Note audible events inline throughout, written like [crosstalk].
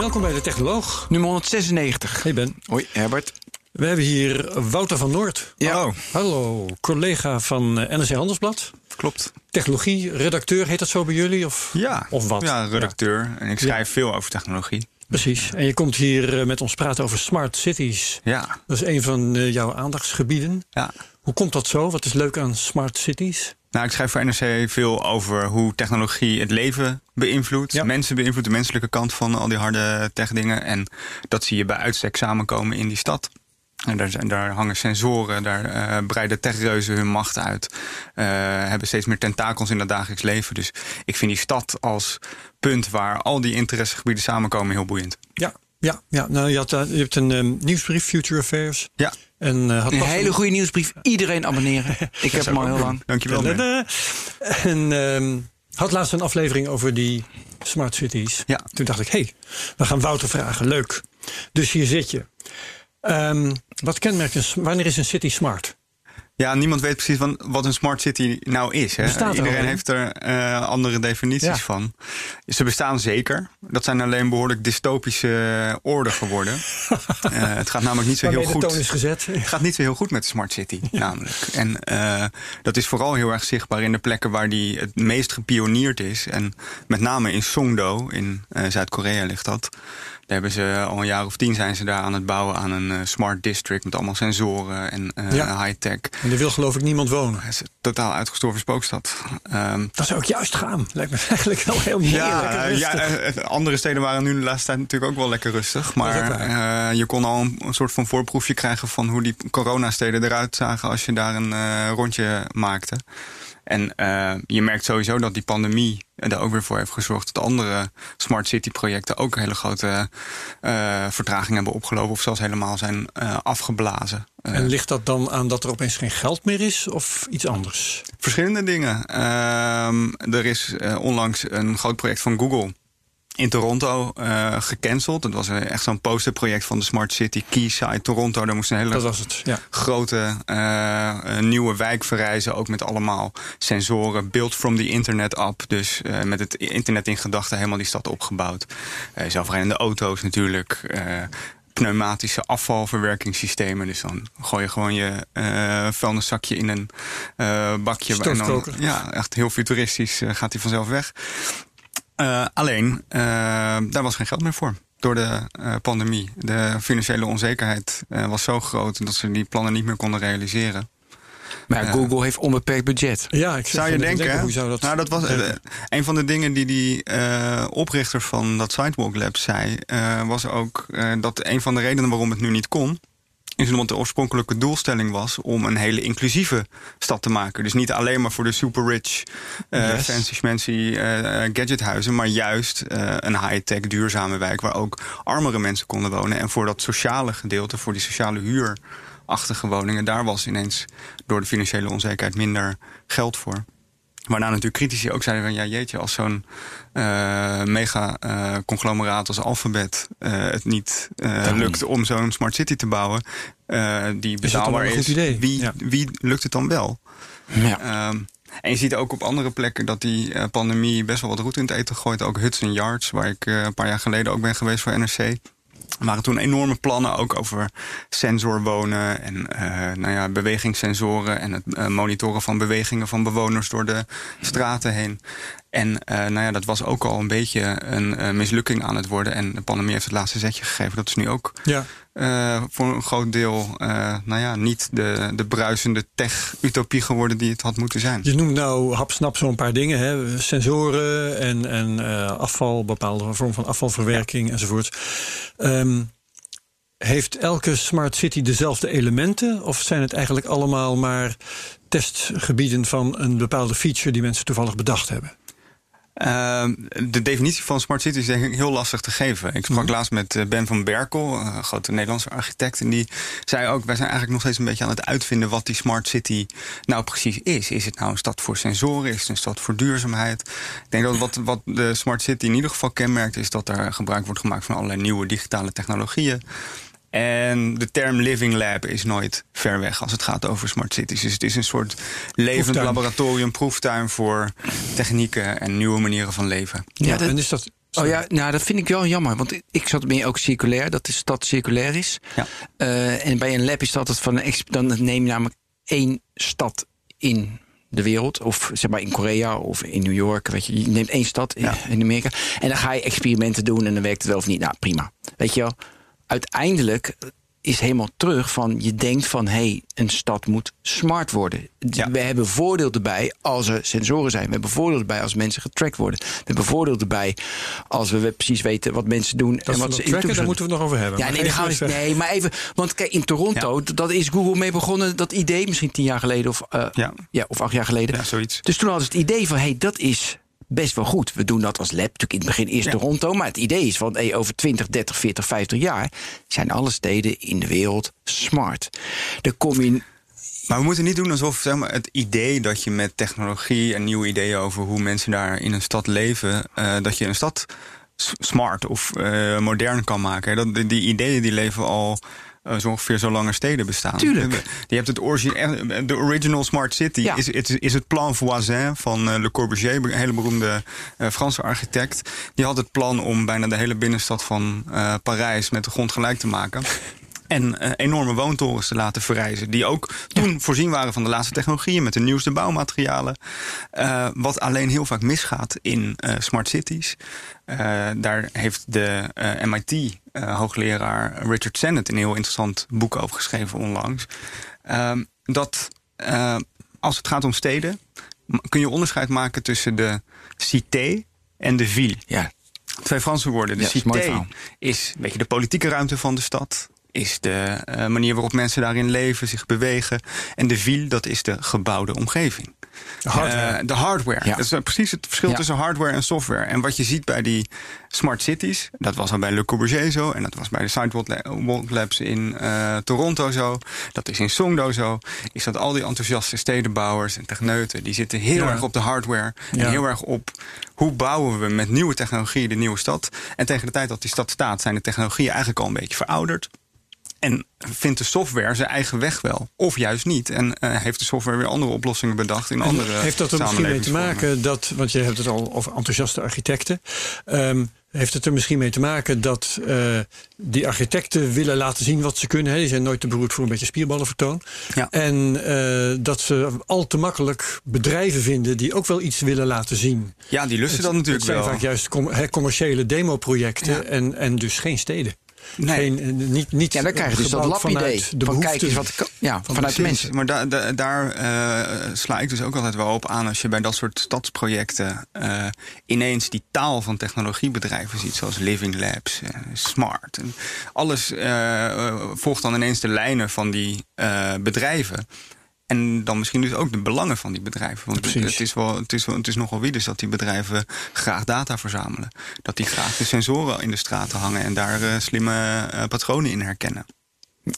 Welkom bij de Technoloog. Nummer 196. Hey Ben. Hoi, Herbert. We hebben hier Wouter van Noord. Ja. Oh. Hallo, collega van eh, NRC Handelsblad. Klopt. Technologie, redacteur, heet dat zo bij jullie? Of, Ja. of wat? Ja, redacteur. En ik schrijf veel over technologie. Precies. En je komt hier eh, met ons praten over smart cities. Ja. Dat is een van eh, jouw aandachtsgebieden. Ja. Hoe komt dat zo? Wat is leuk aan smart cities? Nou, ik schrijf voor NRC veel over hoe technologie het leven beïnvloedt. Ja. Mensen beïnvloedt, de menselijke kant van al die harde tech-dingen. En dat zie je bij uitstek samenkomen in die stad. En daar, zijn, daar hangen sensoren, daar eh, breiden techreuzen hun macht uit. eh, hebben steeds meer tentakels in het dagelijks leven. Dus ik vind die stad als punt waar al die interessegebieden samenkomen heel boeiend. Ja, ja, ja. Nou, je, had, eh, je hebt een ehm, nieuwsbrief, Future Affairs. Ja, En, eh, had Een hele goede nieuwsbrief. Iedereen abonneren. [laughs] Ik heb hem al heel lang. dankjewel. Ben. Da-da-da. En ehm, had laatst een aflevering over die smart cities. Ja. Toen dacht ik, hé, hey, we gaan Wouter vragen. Leuk. Dus hier zit je. Ehm, wat kenmerkt een, wanneer is een city smart? Ja, niemand weet precies van wat een smart city nou is. Hè? Er Iedereen al heeft er eh, andere definities Ja. van. Ze bestaan zeker. Dat zijn alleen behoorlijk dystopische orde geworden. [laughs] Eh, het gaat namelijk niet zo heel Waarmee goed. toon is gezet. Het gaat niet zo heel goed met de Smart City, namelijk. En eh, dat is vooral heel erg zichtbaar in de plekken waar die het meest gepioneerd is. En met name in Songdo, in Zuid-Korea ligt dat. Daar hebben ze al een jaar of tien zijn ze daar aan het bouwen aan een eh, smart district met allemaal sensoren en eh, Ja. high-tech. En daar wil geloof ik niemand wonen. Het is een totaal uitgestorven spookstad. Ehm, Dat zou ik juist gaan. Lijkt me [laughs] eigenlijk wel heel ja, eh, ja eh, andere steden waren nu de laatste tijd natuurlijk ook wel lekker rustig. Maar eh, je kon al een, een soort van voorproefje krijgen van hoe die coronasteden eruit zagen als je daar een eh, rondje maakte. En eh, je merkt sowieso dat die pandemie er ook weer voor heeft gezorgd dat andere smart city projecten ook hele grote eh vertragingen hebben opgelopen of zelfs helemaal zijn eh, afgeblazen. En ligt dat dan aan dat er opeens geen geld meer is of iets anders? Verschillende dingen. Ehm, er is onlangs een groot project van Google in Toronto eh gecanceld. Dat was eh, echt zo'n posterproject van de Smart City Quayside Toronto. Daar moest een hele Dat was het, ja. grote eh, nieuwe wijk verrijzen. Ook met allemaal sensoren. Built from the internet app. Dus met het internet in gedachten helemaal die stad opgebouwd. Zelfrijdende auto's natuurlijk. pneumatische afvalverwerkingssystemen. Dus dan gooi je gewoon je vuilniszakje in een bakje. en dan, ja, echt heel futuristisch gaat hij vanzelf weg. Eh, alleen, eh, daar was geen geld meer voor. Door de eh, pandemie. De financiële onzekerheid eh, was zo groot dat ze die plannen niet meer konden realiseren. Maar Ja. Google heeft onbeperkt budget. Ja, ik Zou je denken? hè? hoe zou dat... nou, dat was een van de dingen die die eh, oprichter van dat Sidewalk Lab zei. eh, was ook eh, dat een van de redenen waarom het nu niet kon. Is omdat de oorspronkelijke doelstelling was om een hele inclusieve stad te maken. Dus niet alleen maar voor de super rich, eh Yes. fancy schmancy eh, gadgethuizen. Maar juist een high-tech duurzame wijk waar ook armere mensen konden wonen. En voor dat sociale gedeelte, voor die sociale huurachtige woningen. Daar was ineens door de financiële onzekerheid minder geld voor. Waarna natuurlijk critici ook zeiden van ja jeetje, als zo'n eh, mega eh, conglomeraat als Alphabet eh, het niet lukt om zo'n smart city te bouwen, die Is betaalbaar is, idee? Wie, Ja. wie lukt het dan wel? Ja. Ehm, en je ziet ook op andere plekken dat die pandemie best wel wat roet in het eten gooit. Ook Hudson Yards, waar ik een paar jaar geleden ook ben geweest voor NRC. Er waren toen enorme plannen ook over sensorwonen en eh, nou ja, bewegingssensoren en het eh, monitoren van bewegingen van bewoners door de straten heen. En eh, nou ja, dat was ook al een beetje een eh, mislukking aan het worden. En de pandemie heeft het laatste zetje gegeven. Dat is nu ook Ja, eh, voor een groot deel nou ja, niet de, de bruisende tech-utopie geworden die het had moeten zijn. je noemt nou hapsnap zo'n paar dingen. Hè? Sensoren en, en afval, bepaalde vorm van afvalverwerking enzovoort. Ehm, heeft elke smart city dezelfde elementen? Of zijn het eigenlijk allemaal maar testgebieden van een bepaalde feature die mensen toevallig bedacht hebben? Ehm, de definitie van smart city is denk ik heel lastig te geven. Ik sprak laatst met eh, Ben van Berkel, een grote Nederlandse architect. En die zei ook, wij zijn eigenlijk nog steeds een beetje aan het uitvinden... wat die smart city nou precies is. Is het nou een stad voor sensoren? Is het een stad voor duurzaamheid? Ik denk dat wat, wat de smart city in ieder geval kenmerkt... is dat er gebruik wordt gemaakt van allerlei nieuwe digitale technologieën. En de term living lab is nooit ver weg als het gaat over smart cities. Dus het is een soort levend Proeftuin. laboratorium, proeftuin voor technieken en nieuwe manieren van leven. Ja, dat- en is dat... Oh ja, nou dat vind ik wel jammer. Want ik- zat meer ook circulair, dat de stad circulair is. Ja. Eh, en bij een lab is dat het van een dan neem je namelijk één stad in de wereld. Of zeg maar in Korea of in New York. Weet je, je neemt één stad in, Ja. in Amerika. En dan ga je experimenten doen en dan werkt het wel of niet. Nou, prima. Weet je wel, uiteindelijk is helemaal terug van je denkt van hé, hey, een stad moet smart worden. Ja. We hebben voordeel erbij als er sensoren zijn. We hebben voordeel erbij als mensen getrackt worden. We hebben voordeel erbij als we precies weten wat mensen doen Dat en wat ze in tracken, daar moeten we het nog over hebben. ja, Maar nee, gaan we, nee, maar even. Want kijk, in Toronto, dat is Google mee begonnen. Dat idee, misschien tien jaar geleden of, eh, Ja. ja, of acht jaar geleden. Ja, zoiets. Dus toen hadden ze het idee van: hé, hey, dat is best wel goed. We doen dat als lab. Natuurlijk in het begin eerst Ja. Toronto. Maar het idee is van: hey, over 20, 30, 40, 50 jaar zijn alle steden in de wereld smart. Dan kom je. Maar we moeten niet doen alsof zeg maar, het idee dat je met technologie en nieuwe ideeën over hoe mensen daar in een stad leven, eh, dat je een stad smart of eh, modern kan maken. Dat, die, die ideeën die leven al eh, zo ongeveer zo lang er steden bestaan. Tuurlijk. Je hebt het origi- eh, de original smart city Ja. is, is, is het plan Voisin van eh, Le Corbusier, een hele beroemde eh, Franse architect. Die had het plan om bijna de hele binnenstad van eh, Parijs met de grond gelijk te maken. En eh, enorme woontorens te laten verrijzen. Die ook toen voorzien waren van de laatste technologieën met de nieuwste bouwmaterialen. Eh, wat alleen heel vaak misgaat in eh, smart cities. Daar heeft de MIT-hoogleraar Richard Sennett een heel interessant boek over geschreven onlangs. Ehm, dat als het gaat om steden, kun je onderscheid maken tussen de cité en de ville. Ja, Twee Franse woorden. De Ja, is cité verhaal. is een beetje de politieke ruimte van de stad. Is de eh, manier waarop mensen daarin leven, zich bewegen. En de ville, dat is de gebouwde omgeving. De hardware. Eh, de hardware. Ja. Dat is precies het verschil Ja. tussen hardware en software. En wat je ziet bij die smart cities, dat was al bij Le Corbusier zo. En dat was bij de Sidewalk La- Walk Labs in eh, Toronto zo. Dat is in Songdo zo. Is dat al die enthousiaste stedenbouwers en techneuten, die zitten heel Ja. erg op de hardware. En heel erg op hoe bouwen we met nieuwe technologie de nieuwe stad. En tegen de tijd dat die stad staat, zijn de technologieën eigenlijk al een beetje verouderd. En vindt de software zijn eigen weg wel? Of juist niet? En eh, heeft de software weer andere oplossingen bedacht in En andere heeft dat er misschien mee te maken dat, want je hebt het al over enthousiaste architecten. Ehm, heeft het er misschien mee te maken dat eh, die architecten willen laten zien wat ze kunnen? Hè? Die zijn nooit te beroerd voor een beetje spierballenvertoon. Ja. En eh, dat ze al te makkelijk bedrijven vinden die ook wel iets willen laten zien. Ja, die lusten dat natuurlijk het zijn wel. vaak juist com- commerciële demoprojecten Ja. en, en dus geen steden. Nee. Geen, eh, niet, niet ja dan krijg je dus dat lapidee. de Van kijk eens wat. ik- Ja, van vanuit de mensen. Maar da, da- daar eh, sla ik dus ook altijd wel op aan als je bij dat soort stadsprojecten eh, ineens die taal van technologiebedrijven ziet, zoals Living Labs, eh, Smart. En alles volgt dan ineens de lijnen van die eh, bedrijven. En dan misschien dus ook de belangen van die bedrijven. Want Precies. het is, wel, het, is wel, het is nogal wie dus dat die bedrijven graag data verzamelen. Dat die graag de sensoren in de straten hangen en daar eh, slimme eh, patronen in herkennen.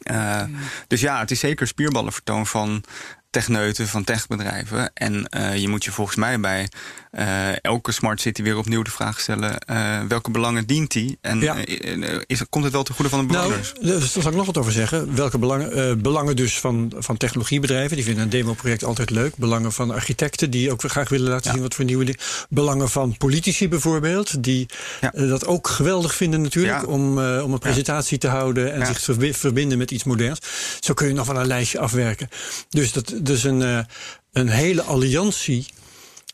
Eh, Dus ja, het is zeker spierballenvertoon van techneuten, van techbedrijven. En je moet je volgens mij bij eh, elke smart city weer opnieuw de vraag stellen... eh, welke belangen dient die? En Ja. eh, is, komt het wel ten goede van de Nou, bewoners? dus daar zal ik nog wat over zeggen. Welke belangen? belangen dus van, van technologiebedrijven. Die vinden een demoproject altijd leuk. Belangen van architecten die ook graag willen laten Ja. zien wat voor nieuwe dingen. Belangen van politici bijvoorbeeld. Die Ja. dat ook geweldig vinden natuurlijk. Om, om een presentatie te houden en zich te verbi- verbinden met iets moderns. Zo kun je nog wel een lijstje afwerken. Dus dat dus een, een hele alliantie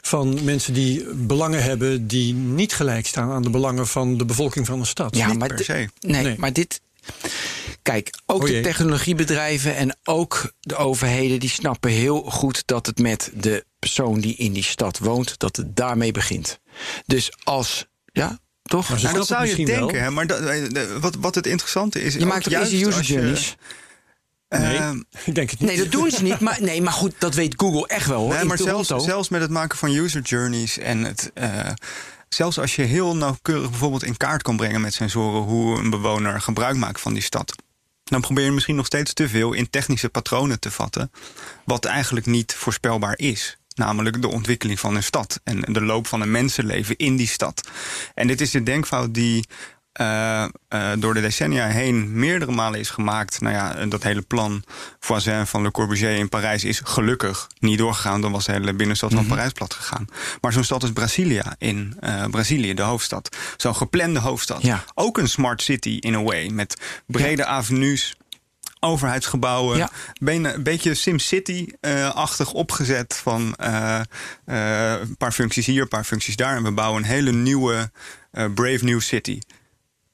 van mensen die belangen hebben die niet gelijk staan aan de belangen van de bevolking van een stad. Ja, Niet maar per se. Nee, Nee. maar dit. Kijk, ook Oh de technologiebedrijven en ook de overheden, die snappen heel goed dat het met de persoon die in die stad woont, dat het daarmee begint. Dus als, ja, toch? Nou, dat zou je denken, hè, maar dat, eh, wat, wat het interessante is... je maakt ook juist user journeys. Nee, Ehm, [laughs] ik denk het niet. Nee, dat doen ze niet. Maar, nee, maar goed, dat weet Google echt wel hoor. Nee, maar zelfs met het maken van user journeys en het. eh, zelfs als je heel nauwkeurig bijvoorbeeld in kaart kan brengen met sensoren hoe een bewoner gebruik maakt van die stad. Dan probeer je misschien nog steeds te veel in technische patronen te vatten. Wat eigenlijk niet voorspelbaar is. Namelijk de ontwikkeling van een stad en de loop van een mensenleven in die stad. En dit is de denkfout die eh, eh, door de decennia heen meerdere malen is gemaakt. Nou ja, dat hele plan Voisin van Le Corbusier in Parijs is gelukkig niet doorgegaan. Dan was de hele binnenstad van Parijs plat gegaan. Maar zo'n stad als Brasilia in eh, Brazilië, de hoofdstad. Zo'n geplande hoofdstad. Ja. Ook een smart city in a way. Met brede avenues, overheidsgebouwen. Ja. Een beetje SimCity-achtig opgezet. Van eh, eh, een paar functies hier, een paar functies daar. En we bouwen een hele nieuwe eh, Brave New City.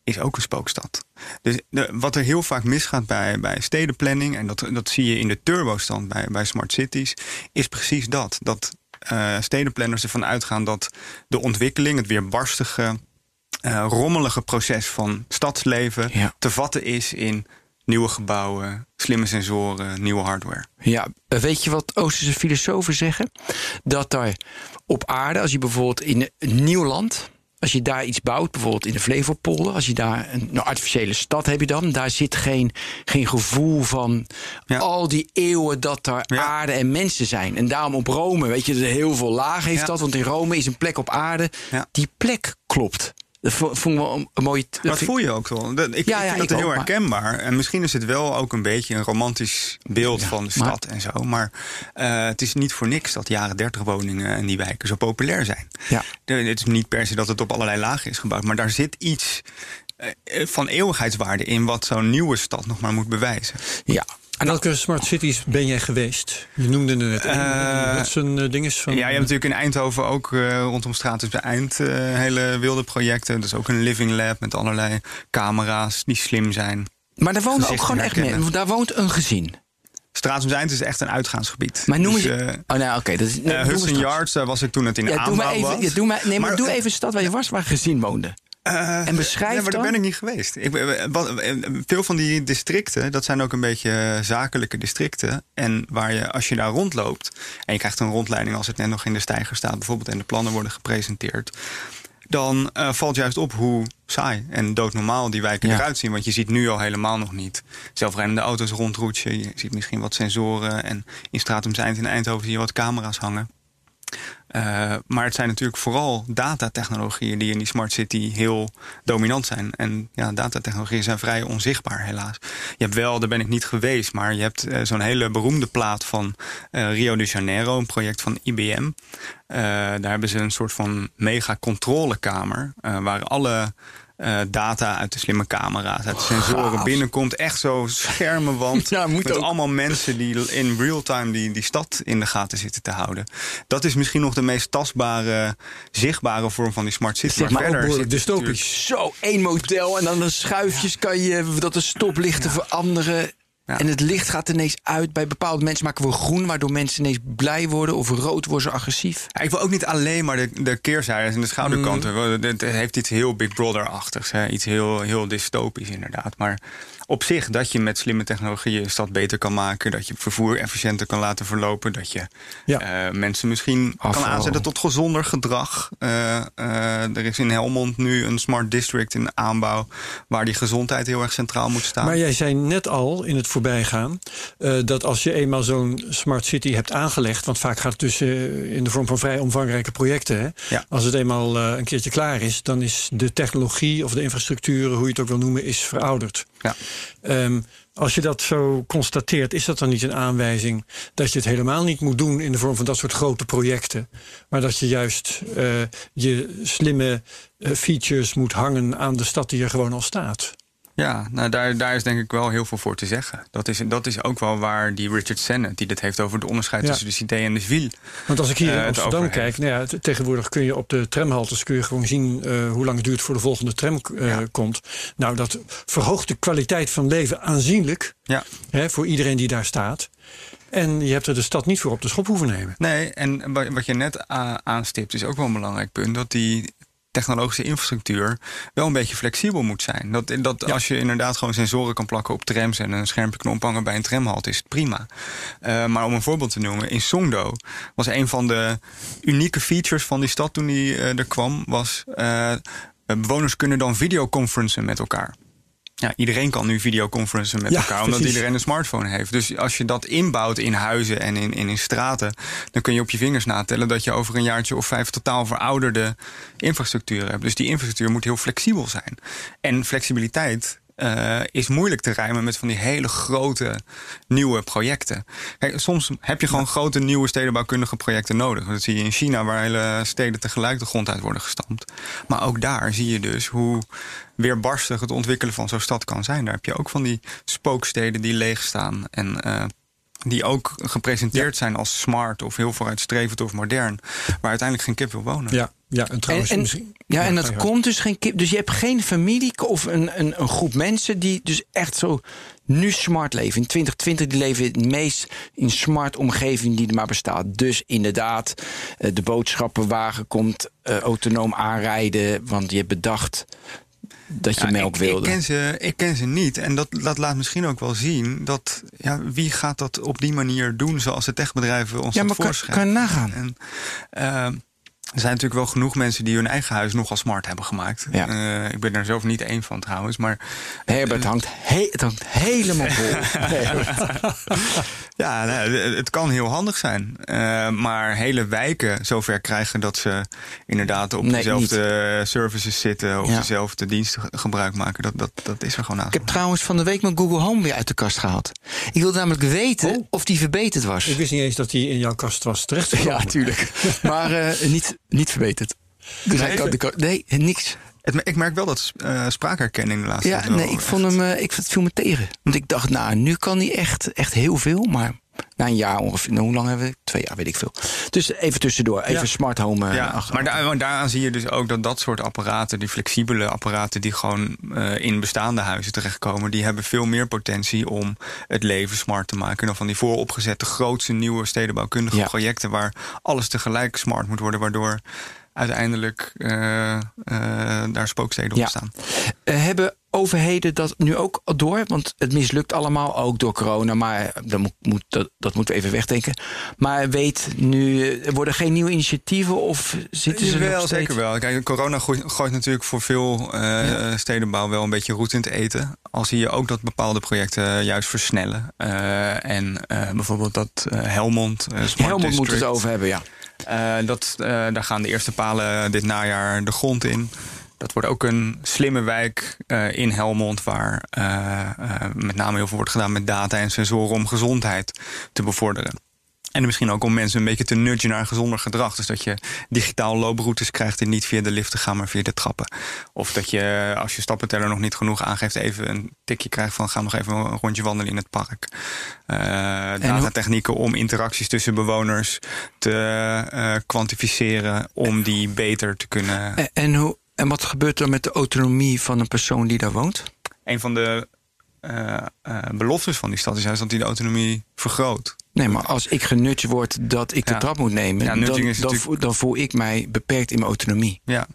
Is ook een spookstad. Dus de- wat er heel vaak misgaat bij, bij stedenplanning... en dat, dat zie je in de turbostand bij, bij smart cities... is precies dat. Dat eh, stedenplanners ervan uitgaan dat de ontwikkeling... het weerbarstige, eh, rommelige proces van stadsleven... Ja. te vatten is in nieuwe gebouwen, slimme sensoren, nieuwe hardware. Ja, weet je wat Oosterse filosofen zeggen? Dat daar op aarde, als je bijvoorbeeld in een nieuw land, als je daar iets bouwt, bijvoorbeeld in de Flevopolder, als je daar een nou, artificiële stad heb je dan, daar zit geen, geen gevoel van Ja. al die eeuwen dat daar Ja. aarde en mensen zijn. En daarom op Rome, weet je, heel veel laag heeft Ja. dat, want in Rome is een plek op aarde, die plek klopt. Dat vo- vond ik wel een, mooie. Dat voel je ook wel. Ik, Ja, ik ja, vind ik dat heel maar- herkenbaar. En misschien is het wel ook een beetje een romantisch beeld Ja, van de maar- stad en zo. Maar eh, het is niet voor niks dat jaren 30 woningen en die wijken zo populair zijn. Ja. Het is niet per se dat het op allerlei lagen is gebouwd. Maar daar zit iets eh, van eeuwigheidswaarde in wat zo'n nieuwe stad nog maar moet bewijzen. Ja. En welke smart cities ben jij geweest? Je noemde net Eh, wat zijn uh, is van. Ja, je hebt natuurlijk in Eindhoven ook eh, rondom Stratus bij Eind eh, hele wilde projecten. Dat is ook een living lab met allerlei camera's die slim zijn. Maar daar wonen ook gewoon echt mensen. Daar woont een gezin. Stratum Eind is echt een uitgaansgebied. Maar noem dus, eens. eh, oh, nou, oké. dat is. Hudson straks. Yards, daar was ik toen het in de Ja, doe aanbouw maar even. was. Ja, doe maar, nee, maar, Maar, doe even een stad waar je was waar gezin woonde. Eh, En beschrijf ja, maar daar ben ik niet geweest. Ik, eh, wat, eh, veel van die districten, dat zijn ook een beetje zakelijke districten. En waar je, als je daar rondloopt... en je krijgt een rondleiding als het net nog in de stijger staat... bijvoorbeeld en de plannen worden gepresenteerd... dan valt juist op hoe saai en doodnormaal die wijken Ja. eruit zien. Want je ziet nu al helemaal nog niet zelfrijdende auto's rondroetsen. Je ziet misschien wat sensoren. En in Stratum Eind in Eindhoven zie je wat camera's hangen. Eh, maar het zijn natuurlijk vooral datatechnologieën die in die smart city heel dominant zijn. En ja, datatechnologieën zijn vrij onzichtbaar, helaas. Je hebt wel, daar ben ik niet geweest, maar je hebt eh, zo'n hele beroemde plaat van eh, Rio de Janeiro, een project van IBM. Daar hebben ze een soort van mega controlekamer, waar alle eh, data uit de slimme camera's, uit de sensoren Gaaf. binnenkomt. Echt zo schermenwand [laughs] Ja, moet met ook. allemaal mensen die in real time die, die stad in de gaten zitten te houden. Dat is misschien nog de meest tastbare, zichtbare vorm van die smart city. Maar ook verder behoorlijk het dystopisch. Zo, één model en dan de schuifjes kan je dat de stoplichten veranderen. Ja. En het licht gaat ineens uit. Bij bepaalde mensen maken we groen, waardoor mensen ineens blij worden. Of rood worden ze agressief. Ja, ik wil ook niet alleen maar de, de keerzijdes en de schouderkanten. Mm. Het, het heeft iets heel Big Brother-achtigs. hè. Iets heel, heel dystopisch inderdaad. Maar op zich dat je met slimme technologieën een stad beter kan maken. Dat je vervoer efficiënter kan laten verlopen. Dat je Ja. eh, mensen misschien Afval. kan aanzetten tot gezonder gedrag. Eh, eh, er is in Helmond nu een smart district in aanbouw. Waar die gezondheid heel erg centraal moet staan. Maar jij zei net al in het voorbijgaan eh, dat als je eenmaal zo'n smart city hebt aangelegd, want vaak gaat het dus eh, in de vorm van vrij omvangrijke projecten. Hè? Ja. Als het eenmaal eh, een keertje klaar is, dan is de technologie of de infrastructuur, hoe je het ook wil noemen, is verouderd. Ja. Ehm, als je dat zo constateert, is dat dan niet een aanwijzing dat je het helemaal niet moet doen in de vorm van dat soort grote projecten, maar dat je juist je slimme features moet hangen aan de stad die er gewoon al staat? Ja, nou daar, daar is denk ik wel heel veel voor te zeggen. Dat is, dat is ook wel waar die Richard Sennett, die dit heeft over het onderscheid Ja. tussen de cité en de ville. Want als ik hier eh, in het Amsterdam kijk, nou ja, tegenwoordig kun je op de tramhaltes kun je gewoon zien eh, hoe lang het duurt voor de volgende tram eh, Ja. komt. Nou, dat verhoogt de kwaliteit van leven aanzienlijk Ja. hè, voor iedereen die daar staat. En je hebt er de stad niet voor op de schop hoeven nemen. Nee, en wa- wat je net aanstipt is ook wel een belangrijk punt. Dat die technologische infrastructuur wel een beetje flexibel moet zijn. Dat, dat als je inderdaad gewoon sensoren kan plakken op trams en een schermpje kan ophangen bij een tramhalte, is het prima. Uh, maar om een voorbeeld te noemen, in Songdo was een van de unieke features van die stad toen die uh, er kwam, was uh, bewoners kunnen dan videoconferencen met elkaar. Ja, iedereen kan nu videoconferencen met elkaar, omdat iedereen een smartphone heeft. Dus als je dat inbouwt in huizen en in, in, in straten, dan kun je op je vingers natellen dat je over een jaartje of vijf totaal verouderde infrastructuur hebt. Dus die infrastructuur moet heel flexibel zijn. En flexibiliteit uh, is moeilijk te rijmen met van die hele grote nieuwe projecten. Kijk, soms heb je gewoon grote nieuwe stedenbouwkundige projecten nodig. Dat zie je in China, waar hele steden tegelijk de grond uit worden gestampt. Maar ook daar zie je dus hoe weerbarstig het ontwikkelen van zo'n stad kan zijn. Daar heb je ook van die spooksteden die leeg staan. En uh, die ook gepresenteerd zijn als smart of heel vooruitstrevend of modern. Waar uiteindelijk geen kip wil wonen. Ja, ja en trouwens en, misschien. Ja, en dat komt dus geen kip. Dus je hebt geen familie of een, een, een groep mensen die dus echt zo nu smart leven. In 2020 die leven het meest in smart omgeving die er maar bestaat. Dus inderdaad, eh, de boodschappenwagen komt uh, autonoom aanrijden. Want je hebt bedacht dat je ja, melk ik, wilde. Ik ken, ze, ik ken ze niet. En dat, dat laat misschien ook wel zien dat ja, wie gaat dat op die manier doen zoals de techbedrijven ons ja, dat maar voorschrijven. Kan, kan nagaan. En, uh, er zijn natuurlijk wel genoeg mensen die hun eigen huis nogal smart hebben gemaakt. Ja. Uh, ik ben er zelf niet één van trouwens. Maar, Herbert hangt, he het hangt helemaal vol. [laughs] ja, nou, het kan heel handig zijn. Uh, maar hele wijken zover krijgen dat ze inderdaad op Nee, dezelfde services zitten... of Ja. dezelfde diensten ge- gebruik maken. Dat, dat, dat is er gewoon aan. Ik heb trouwens van de week mijn Google Home weer uit de kast gehaald. Ik wilde namelijk weten Oh. of die verbeterd was. Ik wist niet eens dat hij in jouw kast was terecht. Ja, tuurlijk. [laughs] maar eh, niet, niet verbeterd. Dus hij kan, de ko- nee, niks. Het, ik merk wel dat uh, spraakherkenning de laatste Ja, tijd wel nee, ik echt- vond hem, eh, ik, het viel me tegen. Want ik dacht, nou, nu kan hij echt, echt heel veel. Maar na een jaar ongeveer, nou, hoe lang hebben we? Twee jaar, weet ik veel. Dus even tussendoor, even Ja. smart home. eh, Ja, achter- maar, daar, maar daaraan zie je dus ook dat dat soort apparaten, die flexibele apparaten die gewoon eh, in bestaande huizen terechtkomen, die hebben veel meer potentie om het leven smart te maken dan van die vooropgezette grootste nieuwe stedenbouwkundige Ja. projecten waar alles tegelijk smart moet worden, waardoor uiteindelijk eh, eh, daar spooksteden Ja. ontstaan. Eh, hebben overheden dat nu ook door? Want het mislukt allemaal, ook door corona. Maar dat, moet, moet, dat, dat moeten we even wegdenken. Maar weet nu, er worden geen nieuwe initiatieven of zitten ze wel, zeker wel. Kijk, corona gooit, gooit natuurlijk voor veel stedenbouw wel een beetje roet in het eten. Al zie je ook dat bepaalde projecten juist versnellen. En bijvoorbeeld dat Helmond, Smart Helmond moet District, het over hebben, ja. Eh, dat, eh, daar gaan de eerste palen dit najaar de grond in. Dat wordt ook een slimme wijk eh, in Helmond, waar met name heel veel wordt gedaan met data en sensoren om gezondheid te bevorderen. En misschien ook om mensen een beetje te nudgen naar een gezonder gedrag. Dus dat je digitaal looproutes krijgt en niet via de liften gaan, maar via de trappen. Of dat je, als je stappenteller nog niet genoeg aangeeft, even een tikje krijgt van ga nog even een rondje wandelen in het park. Eh datatechnieken om interacties tussen bewoners te eh, kwantificeren, om die beter te kunnen. En, en, hoe, en wat gebeurt er met de autonomie van een persoon die daar woont? Een van de eh, beloftes van die stad is juist dat die de autonomie vergroot. Nee, maar als ik genudged word dat ik de trap moet nemen, Ja, dan, dan, natuurlijk- voel, dan voel ik mij beperkt in mijn autonomie. Ja.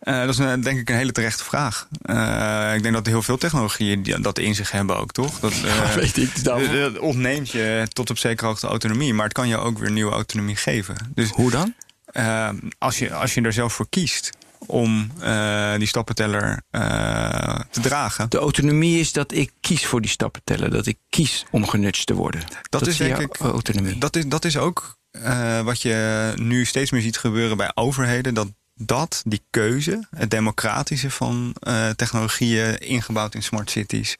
Eh, dat is een, denk ik een hele terechte vraag. Eh, ik denk dat heel veel technologieën dat in zich hebben ook, toch? Dat, [laughs] eh, weet ik. daarom- dat ontneemt je tot op zekere hoogte autonomie, maar het kan je ook weer nieuwe autonomie geven. Dus Hoe dan? eh, als, je, als je er zelf voor kiest om eh, die stappenteller eh, te dragen, De autonomie is dat ik kies voor die stappen tellen. Dat ik kies om genudged te worden. Dat, is denk ik- autonomie. dat is, dat is ook eh, wat je nu steeds meer ziet gebeuren bij overheden. Dat dat, die keuze, het democratische van technologieën ingebouwd in smart cities,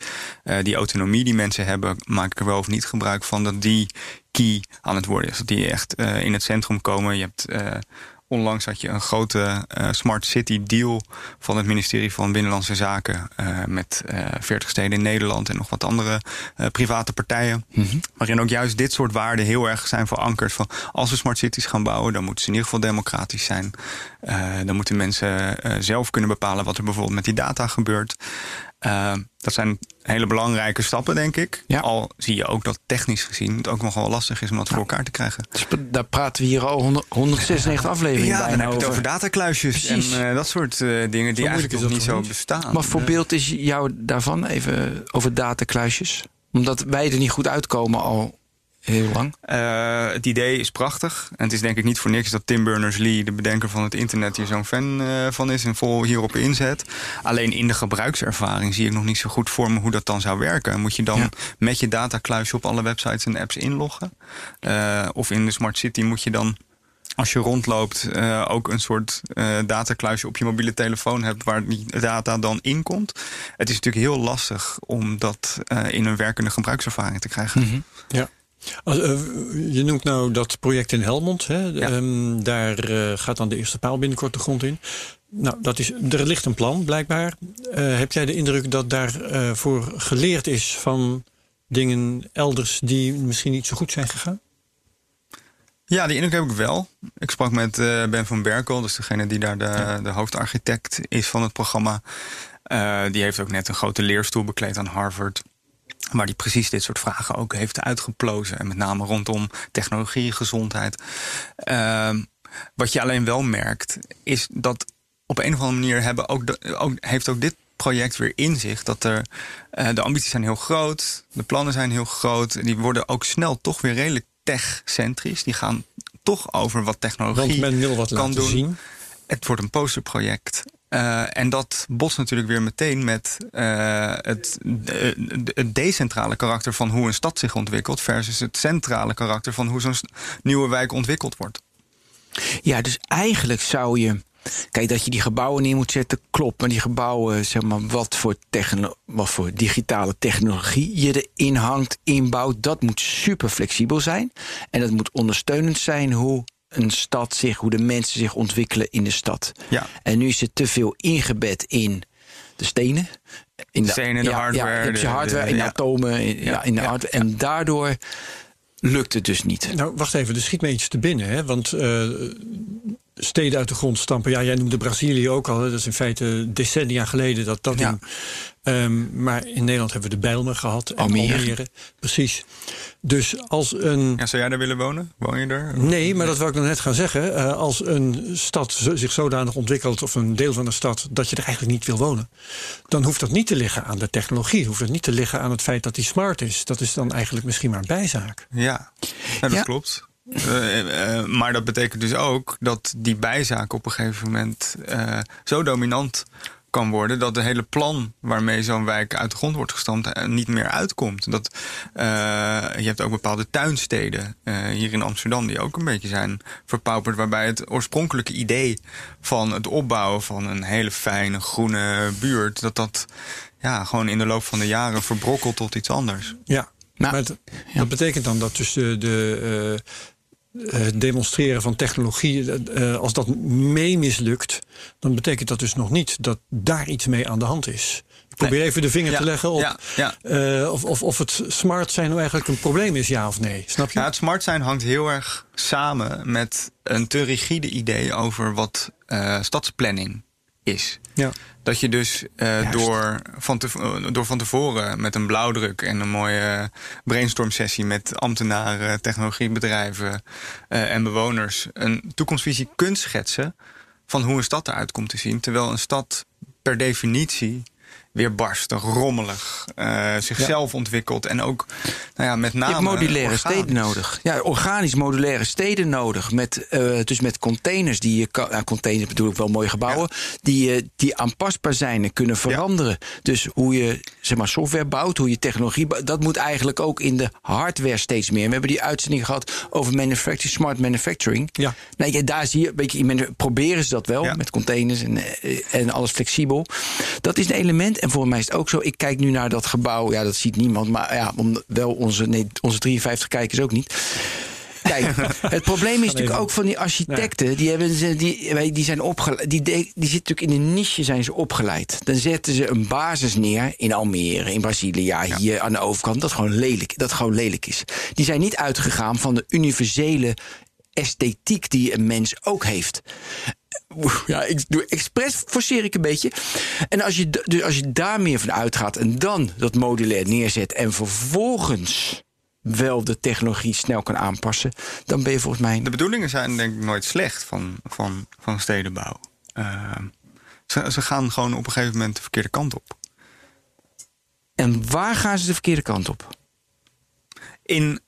die autonomie die mensen hebben, maak ik er wel of niet gebruik van, dat die key aan het worden is. Dat die echt in het centrum komen. Je hebt onlangs had je een grote eh, smart city deal van het ministerie van Binnenlandse Zaken eh, met eh 40 steden in Nederland en nog wat andere private partijen. Mhm. Waarin ook juist dit soort waarden heel erg zijn verankerd. Van als we smart cities gaan bouwen, dan moeten ze in ieder geval democratisch zijn. Dan moeten mensen zelf kunnen bepalen wat er bijvoorbeeld met die data gebeurt. Uh, dat zijn hele belangrijke stappen, denk ik. Ja. Al zie je ook dat technisch gezien het ook nogal lastig is om dat voor elkaar te krijgen. Dus daar praten we hier al 100, 196 afleveringen Ja, dan heb je het over. over datakluisjes Precies. en eh, dat soort eh, dingen die eigenlijk nog niet zo niet? bestaan. Wat voor Eh, beeld is jou daarvan, even over datakluisjes? Omdat wij er niet goed uitkomen al heel lang. Eh, het idee is prachtig. En het is denk ik niet voor niks dat Tim Berners-Lee, de bedenker van het internet, hier zo'n fan eh, van is en vol hierop inzet. Alleen in de gebruikservaring zie ik nog niet zo goed voor me hoe dat dan zou werken. Moet je dan Ja. met je datakluisje op alle websites en apps inloggen? Eh, of in de Smart City moet je dan als je rondloopt, ook een soort datakluisje op je mobiele telefoon hebt waar die data dan in komt. Het is natuurlijk heel lastig om dat in een werkende gebruikservaring te krijgen. Ja. Als, eh, je noemt nou dat project in Helmond. Hè? Ja. Ehm, daar eh, gaat dan de eerste paal binnenkort de grond in. Nou, dat is, er ligt een plan, blijkbaar. Eh, heb jij de indruk dat daarvoor voor geleerd is van dingen elders die misschien niet zo goed zijn gegaan? Ja, die indruk heb ik wel. Ik sprak met eh, Ben van Berkel, dus degene die daar de, de hoofdarchitect is van het programma. Eh, die heeft ook net een grote leerstoel bekleed aan Harvard. Waar die precies dit soort vragen ook heeft uitgeplozen. En met name rondom technologie, gezondheid. Ehm, wat je alleen wel merkt, is dat op een of andere manier hebben ook de- ook, heeft ook dit project weer in zich dat er eh, de ambities zijn heel groot, de plannen zijn heel groot, die worden ook snel toch weer redelijk tech-centrisch. Die gaan toch over wat technologie Want men wil wat kan laten doen. zien. Het wordt een posterproject. Eh, en dat botst natuurlijk weer meteen met eh, het, de- de- het decentrale karakter van hoe een stad zich ontwikkelt, versus het centrale karakter van hoe zo'n nieuwe wijk ontwikkeld wordt. Ja, dus eigenlijk zou je. Kijk, dat je die gebouwen neer moet zetten, klopt. Maar die gebouwen, zeg maar, wat voor, wat voor digitale technologie je erin hangt, inbouwt, dat moet super flexibel zijn. En dat moet ondersteunend zijn hoe een stad zich, hoe de mensen zich ontwikkelen in de stad. Ja. En nu is het te veel ingebed in de stenen. In De stenen, de hardware, Ja, in de de- hardware, de- in de ja. atomen, in, ja, in de Ja, hardware. En daardoor lukt het dus niet. Nou, wacht even, er schiet me iets te binnen. Hè? Want eh, steden uit de grond stampen. Ja, jij noemde Brazilië ook al. Hè? Dat is in feite decennia geleden dat dat Ja. Ehm, maar in Nederland hebben we de Bijlmer gehad. En Almere. Precies. Dus als een... Ja, zou jij daar willen wonen? Woon je er? Nee, maar dat wou ik nog net gaan zeggen. Eh, als een stad zich zodanig ontwikkelt, of een deel van de stad, dat je er eigenlijk niet wil wonen, dan hoeft dat niet te liggen aan de technologie. Hoeft het niet te liggen aan het feit dat die smart is. Dat is dan eigenlijk misschien maar een bijzaak. Ja, ja dat Ja. klopt. Eh, eh, maar dat betekent dus ook dat die bijzaak op een gegeven moment eh, zo dominant kan worden dat de hele plan waarmee zo'n wijk uit de grond wordt gestampt eh, niet meer uitkomt. Dat, eh, je hebt ook bepaalde tuinsteden eh, hier in Amsterdam die ook een beetje zijn verpauperd, waarbij het oorspronkelijke idee van het opbouwen van een hele fijne groene buurt, dat dat ja, gewoon in de loop van de jaren verbrokkelt tot iets anders. Ja, Nou, maar het- dat betekent dan dat dus de, de demonstreren van technologie, eh, als dat mee mislukt, dan betekent dat dus nog niet dat daar iets mee aan de hand is. Ik probeer Nee. even de vinger Ja, te leggen op ja, ja. eh, of, of, of het smart zijn nou eigenlijk een probleem is, ja of nee. Snap je? Ja, het smart zijn hangt heel erg samen met een te rigide idee over wat eh, stadsplanning is. Ja. Dat je dus eh, door, van te, eh, door van tevoren met een blauwdruk en een mooie brainstorm sessie met ambtenaren, technologiebedrijven eh, en bewoners een toekomstvisie kunt schetsen van hoe een stad eruit komt te zien. Terwijl een stad per definitie weer barstig, rommelig, eh, zichzelf ontwikkelt en ook nou ja, met Je name hebt modulaire organisch. steden nodig. Ja, organisch modulaire steden nodig. Met, eh, dus met containers die je kan. Nou, containers bedoel ik wel mooie gebouwen. Die, eh, die aanpasbaar zijn en kunnen veranderen. Dus hoe je zeg maar, software bouwt, hoe je technologie bouwt. Dat moet eigenlijk ook in de hardware steeds meer. We hebben die uitzending gehad over manufacturing, smart manufacturing. Ja. Nou, ja, daar zie je, je, in manu- proberen ze dat wel Ja. met containers en, en alles flexibel. Dat is een element. En voor mij is het ook zo. Ik kijk nu naar dat gebouw. Ja, dat ziet niemand. Maar ja, om, wel onze, nee, onze 53 kijkers ook niet. Kijk, [laughs] het probleem is natuurlijk ook van die architecten. Die, hebben, ze- die, die zijn opgeleid. Die, die zitten natuurlijk in een niche zijn ze opgeleid. Dan zetten ze een basis neer in Almere, in Brazilië, ja, hier aan de overkant. Dat gewoon lelijk, dat gewoon lelijk is. Die zijn niet uitgegaan van de universele esthetiek die een mens ook heeft. Ja, ik doe expres forceer ik een beetje. En als je, dus als je daar meer van uitgaat en dan dat modulair neerzet en vervolgens wel de technologie snel kan aanpassen, dan ben je volgens mij. De bedoelingen zijn denk ik nooit slecht van, van, van stedenbouw. Eh, ze, ze gaan gewoon op een gegeven moment de verkeerde kant op. En waar gaan ze de verkeerde kant op? In,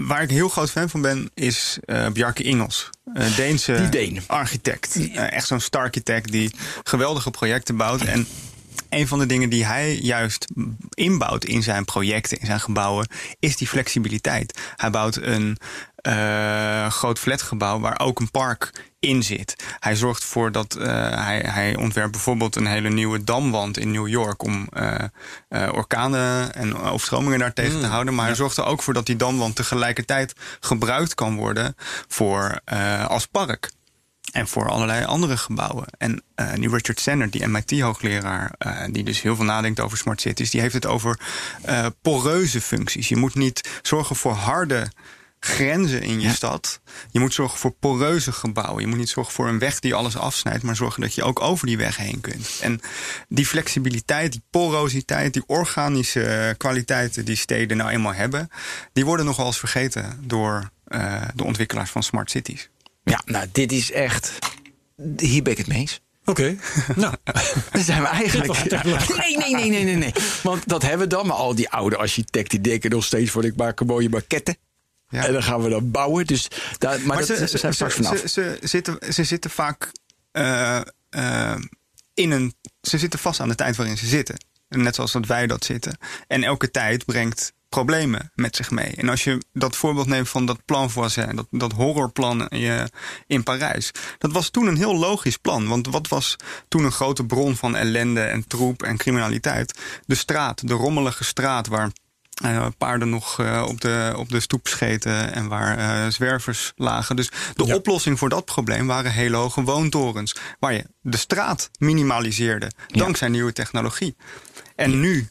waar ik heel groot fan van ben, is eh Bjarke Ingels. Eh Deense Deen. architect. Eh, echt zo'n starchitect die geweldige projecten bouwt. En een van de dingen die hij juist inbouwt in zijn projecten, in zijn gebouwen, is die flexibiliteit. Hij bouwt een eh, groot flatgebouw waar ook een park in zit. Hij zorgt ervoor dat eh, hij, hij ontwerpt bijvoorbeeld een hele nieuwe damwand in New York om eh, orkanen en overstromingen daar tegen te houden. Maar hij zorgt er ook voor dat die damwand tegelijkertijd gebruikt kan worden voor, als park. En voor allerlei andere gebouwen. En eh die Richard Sennett, die MIT-hoogleraar, die dus heel veel nadenkt over smart cities, die heeft het over poreuze functies. Je moet niet zorgen voor harde grenzen in je stad. Je moet zorgen voor poreuze gebouwen. Je moet niet zorgen voor een weg die alles afsnijdt, maar zorgen dat je ook over die weg heen kunt. En die flexibiliteit, die porositeit, die organische eh, kwaliteiten die steden nou eenmaal hebben, die worden nog wel eens vergeten door eh, de ontwikkelaars van smart cities. Ja, nou, dit is echt. Hier ben ik het mee eens. Oké, [laughs] nou, [laughs] Dan zijn we eigenlijk. Nee, nee, nee, nee, nee, nee. Want dat hebben we dan. Maar al die oude architecten die denken nog steeds van ik maak een mooie maquette. Ja. En dan gaan we dan bouwen. Dus daar, maar, dat ze, ze, zijn straks vanaf. Ze, ze, zitten, ze zitten vaak eh, eh, in een. Ze zitten vast aan de tijd waarin ze zitten. Net zoals dat wij dat zitten. En elke tijd brengt problemen met zich mee. En als je dat voorbeeld neemt van dat plan voisin, dat, dat horrorplan in, in Parijs. Dat was toen een heel logisch plan. Want wat was toen een grote bron van ellende en troep en criminaliteit? De straat, de rommelige straat waar eh, paarden nog eh, op, de, op de stoep scheten en waar eh, zwervers lagen. Dus de Ja. oplossing voor dat probleem waren hele hoge woontorens. Waar je de straat minimaliseerde dankzij nieuwe technologie. En nu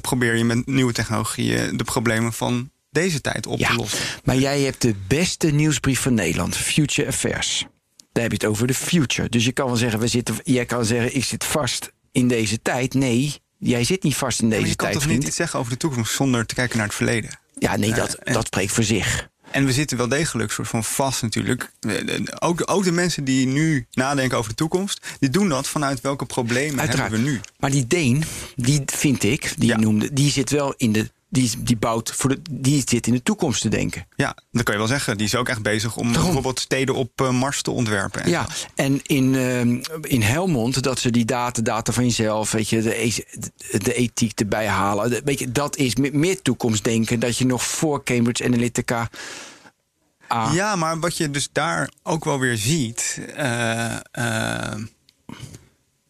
probeer je met nieuwe technologieën de problemen van deze tijd op te lossen. maar jij hebt de beste nieuwsbrief van Nederland, Future Affairs. Daar heb je het over de future. Dus je kan wel zeggen, we zitten, jij kan zeggen, ik zit vast in deze tijd. Nee, jij zit niet vast in deze je kan tijd, toch vriend. niet iets zeggen over de toekomst zonder te kijken naar het verleden? Ja, nee, dat, en- dat spreekt voor zich. En we zitten wel degelijk soort van vast natuurlijk. De- de- Ook, ook de mensen die nu nadenken over de toekomst, die doen dat vanuit welke problemen Uiteraard. hebben we nu. Maar die Deen, die vind ik, die Ja. noemde, die zit wel in de. Die, die bouwt voor de. Die zit in de toekomst te denken. Ja, dat kan je wel zeggen. Die is ook echt bezig om Daarom. bijvoorbeeld steden op eh, Mars te ontwerpen. En Ja, en in, ehm, in Helmond, dat ze die data, data van jezelf, weet je, de, e- de ethiek erbij halen. De- Weet je, dat is me- meer toekomstdenken dat je nog voor Cambridge Analytica. Ah, Ja, maar wat je dus daar ook wel weer ziet. eh, eh,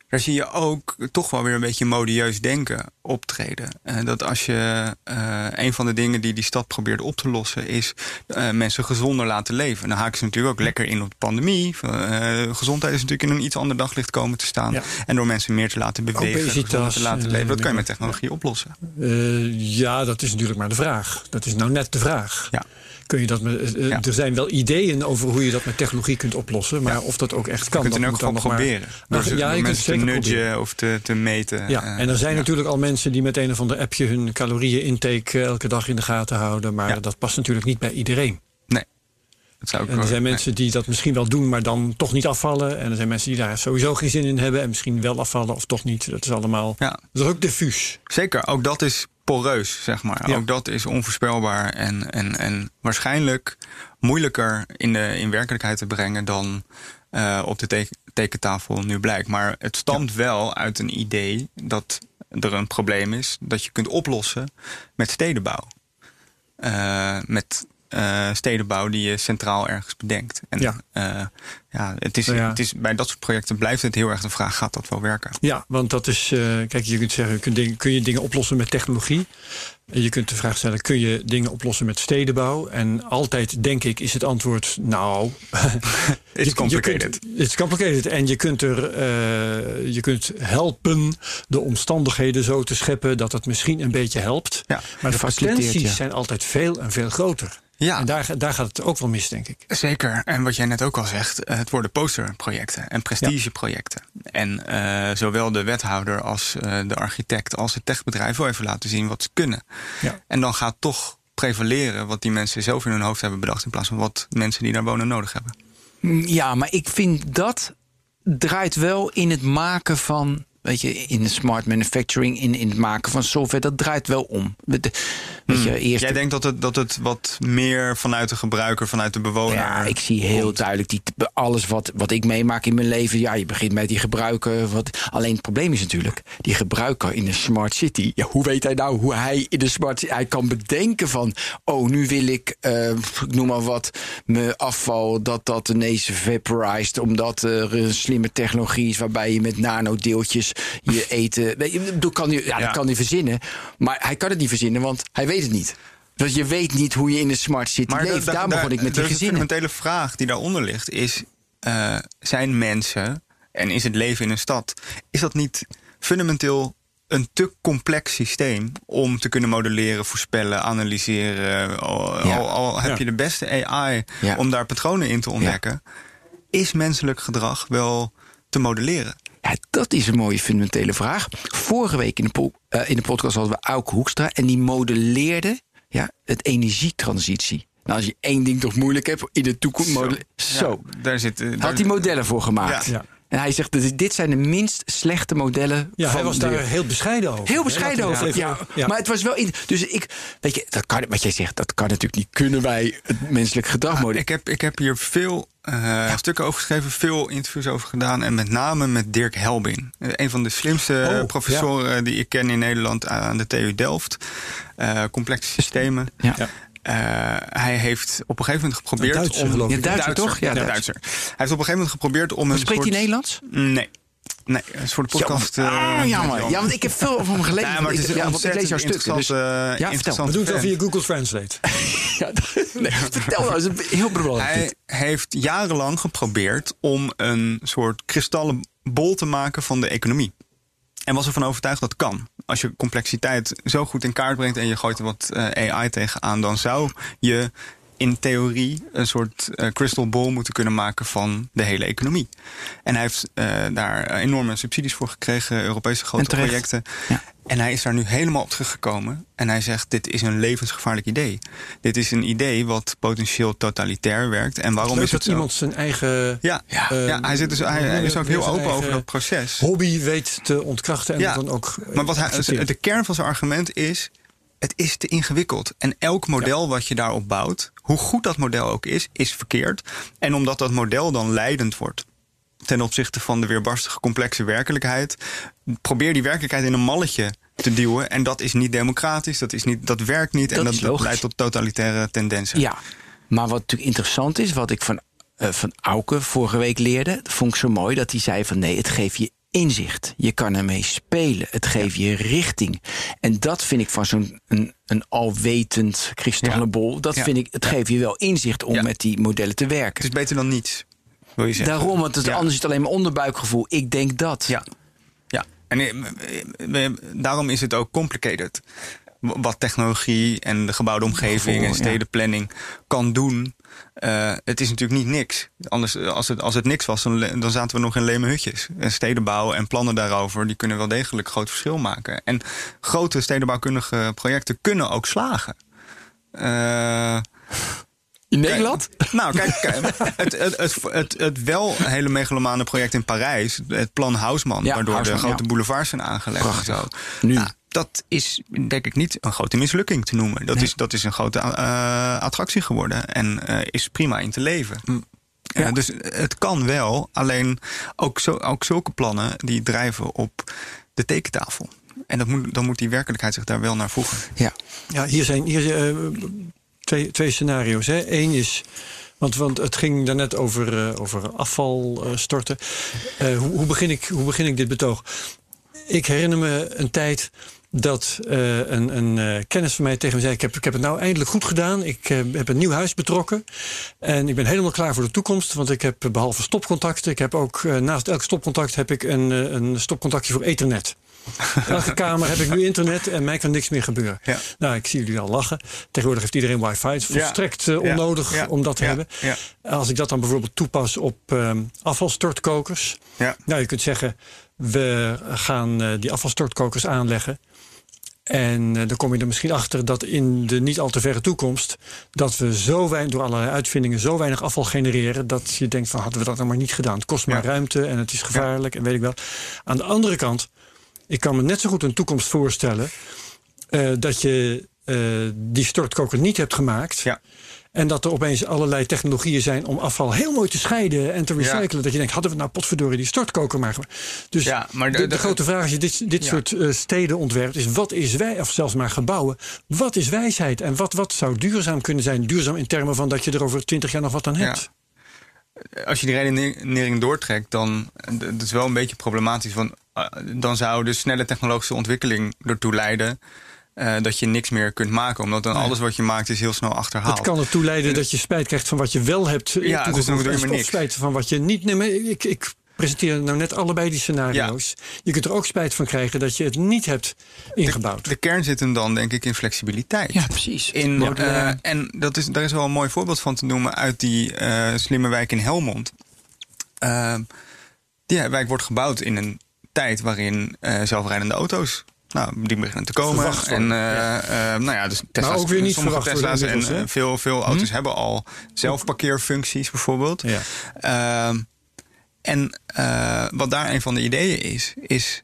daar zie je ook toch wel weer een beetje modieus denken optreden. Eh, dat als je eh, een van de dingen die die stad probeert op te lossen, is eh, mensen gezonder laten leven. Dan haken ze natuurlijk ook lekker in op de pandemie. Gezondheid is natuurlijk in een iets ander daglicht komen te staan. Ja. En door mensen meer te laten bewegen, Obesitas, te laten leven. Dat kan je met technologie oplossen. Ja, dat is natuurlijk maar de vraag. Dat is nou net de vraag. Ja. Kun je dat met, eh, Ja. Er zijn wel ideeën over hoe je dat met technologie kunt oplossen. Maar Ja. of dat ook echt Je kan, kunt het in dat elk moet geval dan nog proberen. Maar, door ze- ja, je kunt te proberen. nudgen of te, te meten. Ja, Eh, en er zijn natuurlijk al mensen die met een of ander appje hun calorieën-intake eh, elke dag in de gaten houden. Maar dat past natuurlijk niet bij iedereen. Nee. Dat zou ik En er wel- zijn nee. mensen die dat misschien wel doen, maar dan toch niet afvallen. En er zijn mensen die daar sowieso geen zin in hebben en misschien wel afvallen of toch niet. Dat is allemaal Ja. dat is ook diffuus. Zeker, ook dat is poreus, zeg maar. Ja. Ook dat is onvoorspelbaar en, en, en waarschijnlijk moeilijker in, de, in werkelijkheid te brengen dan eh, op de teken- tekentafel nu blijkt. Maar het stamt wel uit een idee dat er een probleem is dat je kunt oplossen met stedenbouw. Eh, met eh, stedenbouw die je centraal ergens bedenkt. En Ja. Eh, ja, het is, Nou ja. Het is, bij dat soort projecten blijft het heel erg de vraag: gaat dat wel werken? Ja, want dat is, eh, kijk, je kunt zeggen, kun je, kun je dingen oplossen met technologie? Je kunt de vraag stellen, kun je dingen oplossen met stedenbouw? En altijd, denk ik, is het antwoord, nou... [laughs] It's complicated. It's complicated. En je kunt, er, eh, je kunt helpen de omstandigheden zo te scheppen dat het misschien een beetje helpt. Ja. Maar de potenties ja. zijn altijd veel en veel groter. Ja. En daar, daar gaat het ook wel mis, denk ik. Zeker. En wat jij net ook al zegt, het het worden posterprojecten en prestigeprojecten. En uh, zowel de wethouder als uh, de architect als het techbedrijf wil even laten zien wat ze kunnen. Ja. En dan gaat toch prevaleren wat die mensen zelf in hun hoofd hebben bedacht, in plaats van wat mensen die daar wonen nodig hebben. Ja, maar ik vind dat draait wel in het maken van weet je, in de smart manufacturing, in, in het maken van software, dat draait wel om. Weet je, Hmm. eerst Jij denkt dat het, dat het wat meer vanuit de gebruiker, vanuit de bewoner. Ja, ik zie heel komt. duidelijk die, alles wat, wat ik meemaak in mijn leven. Ja, je begint met die gebruiker. Wat, alleen het probleem is natuurlijk, die gebruiker in een smart city. Ja, hoe weet hij nou hoe hij in de smart city. Hij kan bedenken van. Oh, nu wil ik, eh, ik noem maar wat, mijn afval, dat dat ineens vaporized. Omdat er een slimme technologie is waarbij je met nanodeeltjes je [laughs] eten. Weet je, kan hij, ja, Ja. dat kan hij verzinnen. Maar hij kan het niet verzinnen, want hij weet het niet. Dus je weet niet hoe je in de smart city Maar leeft. da- Daar da- begon ik met die dus gezinnen. De fundamentele vraag die daaronder ligt is: eh, zijn mensen en is het leven in een stad, is dat niet fundamenteel een te complex systeem om te kunnen modelleren, voorspellen, analyseren? Al, Ja. al, al heb Ja. je de beste AI Ja. om daar patronen in te ontdekken, is menselijk gedrag wel te modelleren? Ja, dat is een mooie fundamentele vraag. Vorige week in de, po- eh, in de podcast hadden we Auke Hoekstra... en die modelleerde ja, het energietransitie. Nou, als je één ding toch moeilijk hebt in de toekomst... Zo. Zo. Ja, daar zit, eh, Had hij modellen voor gemaakt. Ja. Ja. En hij zegt, dit- dit zijn de minst slechte modellen Ja, van hij was de- daar heel bescheiden over. Heel bescheiden over. Ja. ja. Maar het was wel. In, dus ik. Weet je, dat kan, wat jij zegt, dat kan natuurlijk niet. Kunnen wij het menselijk gedrag modelleren? Ik heb, ik heb hier veel eh, stukken over geschreven, veel interviews over gedaan. En met name met Dirk Helbing. Eh, een van de slimste Oh, professoren die ik ken in Nederland aan de TU Delft. Eh, complexe systemen. Ja. Ja. Eh, hij heeft op een gegeven moment geprobeerd Een Duitser, om. geloof ik. Ja, Duitser, toch? Ja, Ja, Duitser. Duitser. Hij heeft op een gegeven moment geprobeerd om een Spreekt soort... hij Nederlands? Nee. Nee, dat is voor de podcast. Jammer. eh, Ah, jammer. Ja, want ik heb veel over hem gelezen. Ja, maar het is ik, ja, want ik lees jouw ontzettend stukken. Dus, interessante, ja, vertel. We doen het wel via Google Translate. [laughs] ja, nee, [laughs] vertel nou, dat is heel belangrijk. Hij heeft jarenlang geprobeerd om een soort kristallen bol te maken van de economie. En was ervan overtuigd dat kan. Als je complexiteit zo goed in kaart brengt en je gooit er wat eh, AI tegenaan, dan zou je in theorie een soort eh, crystal ball moeten kunnen maken van de hele economie. En hij heeft eh, daar enorme subsidies voor gekregen, Europese grote En projecten. Ja. En hij is daar nu helemaal op teruggekomen. En hij zegt: Dit is een levensgevaarlijk idee. Dit is een idee wat potentieel totalitair werkt. En waarom Leuk is het dat zo? iemand zijn eigen Ja, Ja. ja, eh, hij, zit dus, hij, hij is ook heel open over dat proces. hobby weet te ontkrachten en Ja, dan ook. Maar wat hij, de kern van zijn argument is: het is te ingewikkeld. En elk model wat je daarop bouwt, hoe goed dat model ook is, is verkeerd. En omdat dat model dan leidend wordt ten opzichte van de weerbarstige complexe werkelijkheid, probeer die werkelijkheid in een malletje te duwen. En dat is niet democratisch, dat, is niet, dat werkt niet. Dat en dat, leidt tot totalitaire tendensen. Ja, maar wat natuurlijk interessant is, wat ik van, eh, van Auke vorige week leerde, vond ik zo mooi, dat hij zei van nee, het geeft je inzicht. Je kan ermee spelen. Het geeft je richting. En dat vind ik van zo'n een, een alwetend kristallenbol. Dat Ja. vind ik, het geeft je wel inzicht om met die modellen te werken. Het is beter dan niets, wil je zeggen. Daarom, want het, anders is het alleen maar onderbuikgevoel. Ik denk dat. Ja, ja. en eh, we- daarom is het ook complicated. Wat technologie en de gebouwde omgeving en stedenplanning kan doen. Eh, het is natuurlijk niet niks. Anders, eh, als het, als het niks was, dan, zaten we nog in leme hutjes. En stedenbouw en plannen daarover, die kunnen wel degelijk groot verschil maken. En grote stedenbouwkundige projecten kunnen ook slagen. Eh, In Nederland? Kijk, nou, kijk, kijk, het, het, het, wel hele megalomane project in Parijs, het plan Haussmann, Ja, waardoor de grote ja. boulevards zijn aangelegd en Prachtig. zo. Nu. Nou, dat is denk ik niet een grote mislukking te noemen. Dat, Nee. is, dat is een grote eh, attractie geworden en eh, is prima in te leven. Mm. Ja, dus het kan wel, alleen ook, zo, ook zulke plannen die drijven op de tekentafel. En dat moet, dan moet die werkelijkheid zich daar wel naar voegen. Ja. Ja, hier zijn hier, eh, twee, twee scenario's. Hè. Eén is. Want, want het ging daarnet over, eh, over afval eh, storten. Eh, hoe, hoe, begin ik, hoe begin ik dit betoog? Ik herinner me een tijd dat uh, een, een uh, kennis van mij tegen me zei: ik heb, ik heb het nou eindelijk goed gedaan. Ik uh, heb een nieuw huis betrokken. En ik ben helemaal klaar voor de toekomst. Want ik heb behalve stopcontacten, ik heb ook naast elk stopcontact heb ik een, een stopcontactje voor Ethernet. [laughs] In elke kamer heb ik nu internet en mij kan niks meer gebeuren. Ja. Nou, ik zie jullie al lachen. Tegenwoordig heeft iedereen wifi. Het is volstrekt ja. onnodig om dat te hebben. Als ik dat dan bijvoorbeeld toepas op um, afvalstortkokers. Nou, je kunt zeggen, we gaan die afvalstortkokers aanleggen. En uh, dan kom je er misschien achter dat in de niet al te verre toekomst... dat we zo weinig, door allerlei uitvindingen zo weinig afval genereren... dat je denkt van hadden we dat nou maar niet gedaan. Het kost maar ruimte en het is gevaarlijk en weet ik wel. Aan de andere kant, ik kan me net zo goed een toekomst voorstellen... Uh, dat je uh, die stortkoker niet hebt gemaakt... Ja. En dat er opeens allerlei technologieën zijn om afval heel mooi te scheiden en te recyclen. Dat je denkt, hadden we nou potverdorie die stortkoker maar Dus ja, maar de, de, grote vraag als je dit, dit soort uh, steden ontwerpt, is wat is wij, of zelfs maar gebouwen, wat is wijsheid? En wat, wat zou duurzaam kunnen zijn? Duurzaam in termen van dat je er over twintig jaar nog wat aan hebt. Als je die redenering doortrekt, dan dat is wel een beetje problematisch. Want uh, dan zou de snelle technologische ontwikkeling ertoe leiden uh, dat je niks meer kunt maken. Omdat dan alles wat je maakt is heel snel achterhaald. Het kan ertoe leiden dat je spijt krijgt van wat je wel hebt ja, dus dan doe je maar niks. spijt van wat je niet... Nee, ik, ik presenteer nou net allebei die scenario's. Je kunt er ook spijt van krijgen dat je het niet hebt ingebouwd. De, de kern zit hem dan denk ik in flexibiliteit. Ja, precies. In, uh, en dat is, daar is wel een mooi voorbeeld van te noemen uit die uh, slimme wijk in Helmond. Uh, die wijk wordt gebouwd in een tijd waarin zelfrijdende auto's nou, die beginnen te komen. En uh, ja. uh, nou ja, dus Tesla's, maar ook weer niet sommige Tesla's en uh, veel, veel auto's hm? hebben al zelfparkeerfuncties bijvoorbeeld. Ja. Ehm, en wat daar een van de ideeën is, is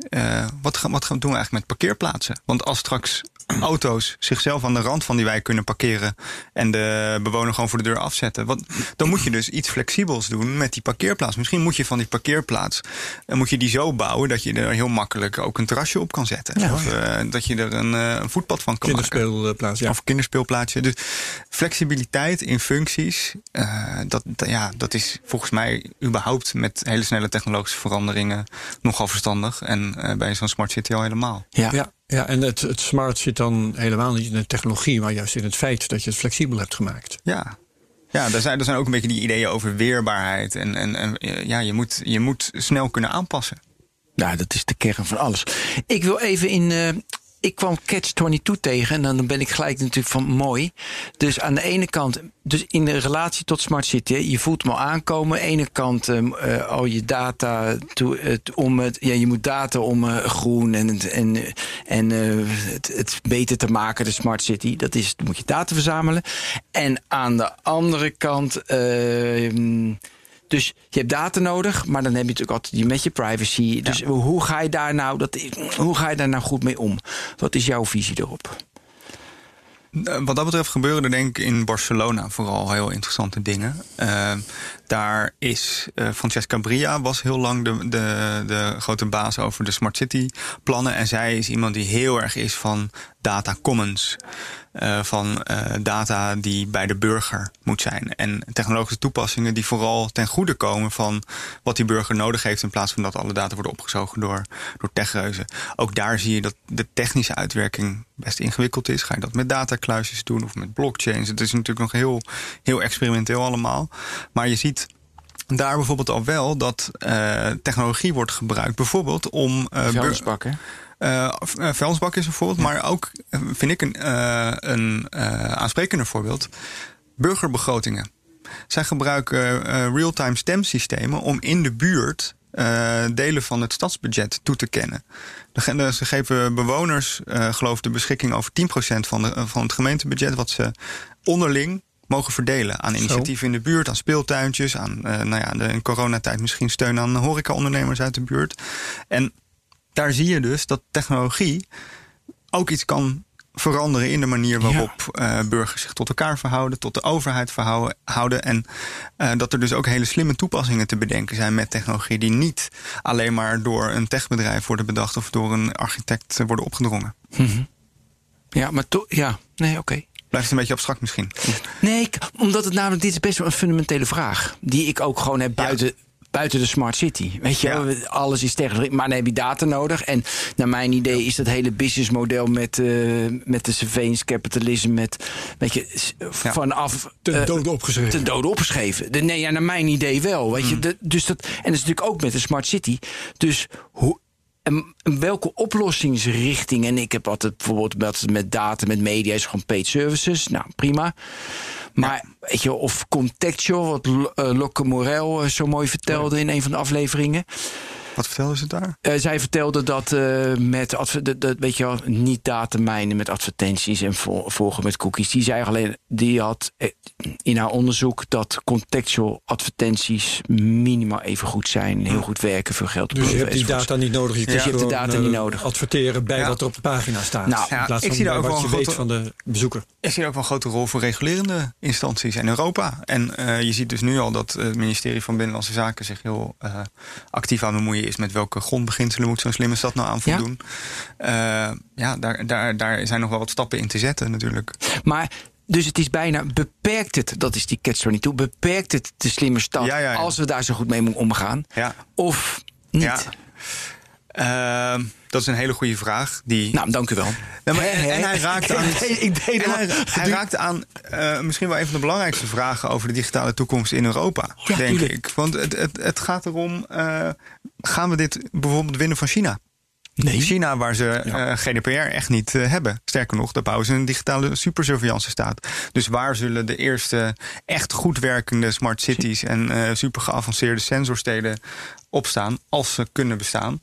wat, gaan, wat gaan we doen we eigenlijk met parkeerplaatsen? Want als straks auto's zichzelf aan de rand van die wijk kunnen parkeren en de bewoner gewoon voor de deur afzetten. Want dan moet je dus iets flexibels doen met die parkeerplaats. Misschien moet je van die parkeerplaats en moet je die zo bouwen dat je er heel makkelijk ook een terrasje op kan zetten. of uh, dat je er een, uh, een, voetpad van kan kinderspeelplaats, Ja. Of kinderspeelplaatsje. Dus flexibiliteit in functies, uh, dat, ja, dat is volgens mij überhaupt met hele snelle technologische veranderingen nogal verstandig. En bij zo'n smart city al helemaal. Ja. ja. Ja, en het, het smart zit dan helemaal niet in de technologie, maar juist in het feit dat je het flexibel hebt gemaakt. Ja, ja, er zijn, er zijn ook een beetje die ideeën over weerbaarheid. En, en, en ja, je moet, je moet snel kunnen aanpassen. Ja, dat is de kern van alles. Ik wil even in, uh, ik kwam Catch 22 tegen en dan ben ik gelijk natuurlijk van mooi. Dus aan de ene kant, dus in de relatie tot Smart City, je voelt al aankomen. Aan de ene kant uh, al je data to, om het, ja, je moet data om uh, groen en, en, en het, het, beter te maken, de Smart City. Dat is, moet je data verzamelen. En aan de andere kant dus je hebt data nodig, maar dan heb je natuurlijk altijd met je privacy. Dus hoe, ga je daar nou, dat, hoe ga je daar nou goed mee om? Wat is jouw visie erop? Eh, wat dat betreft gebeuren er denk ik in Barcelona vooral heel interessante dingen. Uh, daar is uh, Francesca Bria was heel lang de, de, de grote baas over de Smart City plannen. En zij is iemand die heel erg is van data commons. Uh, van uh, data die bij de burger moet zijn. En technologische toepassingen die vooral ten goede komen van wat die burger nodig heeft. In plaats van dat alle data worden opgezogen door, door techreuzen. Ook daar zie je dat de technische uitwerking best ingewikkeld is. Ga je dat met datakluisjes doen of met blockchains? Het is natuurlijk nog heel, heel experimenteel allemaal. Maar je ziet daar bijvoorbeeld al wel dat uh, technologie wordt gebruikt. Bijvoorbeeld om. Uh, vuilnisbakken. Uh, vuilnisbak is een voorbeeld, maar ook vind ik een, een aansprekender voorbeeld. Burgerbegrotingen. Zij gebruiken real-time stemsystemen om in de buurt delen van het stadsbudget toe te kennen. Ze geven bewoners, geloof de beschikking over 10% van, de, van het gemeentebudget, wat ze onderling mogen verdelen aan initiatieven in de buurt, aan speeltuintjes, aan uh, nou ja, de, in coronatijd misschien steun aan horecaondernemers uit de buurt. En daar zie je dus dat technologie ook iets kan veranderen in de manier waarop ja. uh, burgers zich tot elkaar verhouden, tot de overheid verhouden. En uh, dat er dus ook hele slimme toepassingen te bedenken zijn met technologie die niet alleen maar door een techbedrijf worden bedacht of door een architect worden opgedrongen. Mm -hmm. Ja, maar toch, ja, nee, oké. Okay. Blijft een beetje abstract misschien. Nee, omdat het namelijk, dit is best wel een fundamentele vraag. Die ik ook gewoon heb buiten, buiten de smart city. Weet je, Ja. alles is tegen. Maar dan heb je data nodig. En naar mijn idee is dat hele businessmodel met, eh, met de surveillance capitalism, met weet je, vanaf Ten eh, dode opgeschreven. ten dode opgeschreven. De, nee, ja, naar mijn idee wel. Weet je, de- dus dat, en dat is natuurlijk ook met de smart city. Dus hoe. En welke oplossingsrichting? En ik heb altijd bijvoorbeeld met, met data, met media, is gewoon paid services. Nou, prima. Maar weet je, of contextual, wat eh, Locke Morel eh, zo mooi vertelde in een van de afleveringen. Wat vertelden ze daar? Eh, zij vertelde dat eh, met dat, dat, weet je wel, niet datamijnen met advertenties en vol- volgen met cookies. Die zei alleen, die had in haar onderzoek dat contextual advertenties minimaal even goed zijn, heel goed werken, veel geld Dus je hebt die data niet nodig. Je, Dus je hebt de data eh, niet nodig. Adverteren bij Ja. wat er op de pagina staat. Nou, in plaats ik van zie daar ook wat wel je weet grote- van de bezoeker. Ik zie ook wel een grote rol voor regulerende instanties in Europa. En eh, je ziet dus nu al dat het ministerie van Binnenlandse Zaken zich heel eh, actief aan het bemoeien is met welke grondbeginselen moet zo'n slimme stad nou aan Ja. voldoen. Ja, ja daar, daar, daar zijn nog wel wat stappen in te zetten natuurlijk. Maar dus het is bijna beperkt het, dat is die catch-22, beperkt het de slimme stad Ja, ja, ja. als we daar zo goed mee moeten omgaan? Ja. Of niet? Ja. Ehm, dat is een hele goede vraag. Die, Nou, dank u wel. Maar- Hè, en, hij raakte aan, [laughs] Ik deed- hij, hij raakte aan eh, misschien wel een van de belangrijkste vragen over de digitale toekomst in Europa, denk tuurlijk. ik. Want het, het, het gaat erom, eh, gaan we dit bijvoorbeeld winnen van China? Nee. China, waar ze eh, GDPR echt niet eh, hebben. Sterker nog, daar bouwen ze een digitale supersurveillance staat. Dus waar zullen de eerste echt goed werkende smart cities en eh, super geavanceerde sensorsteden opstaan, als ze kunnen bestaan?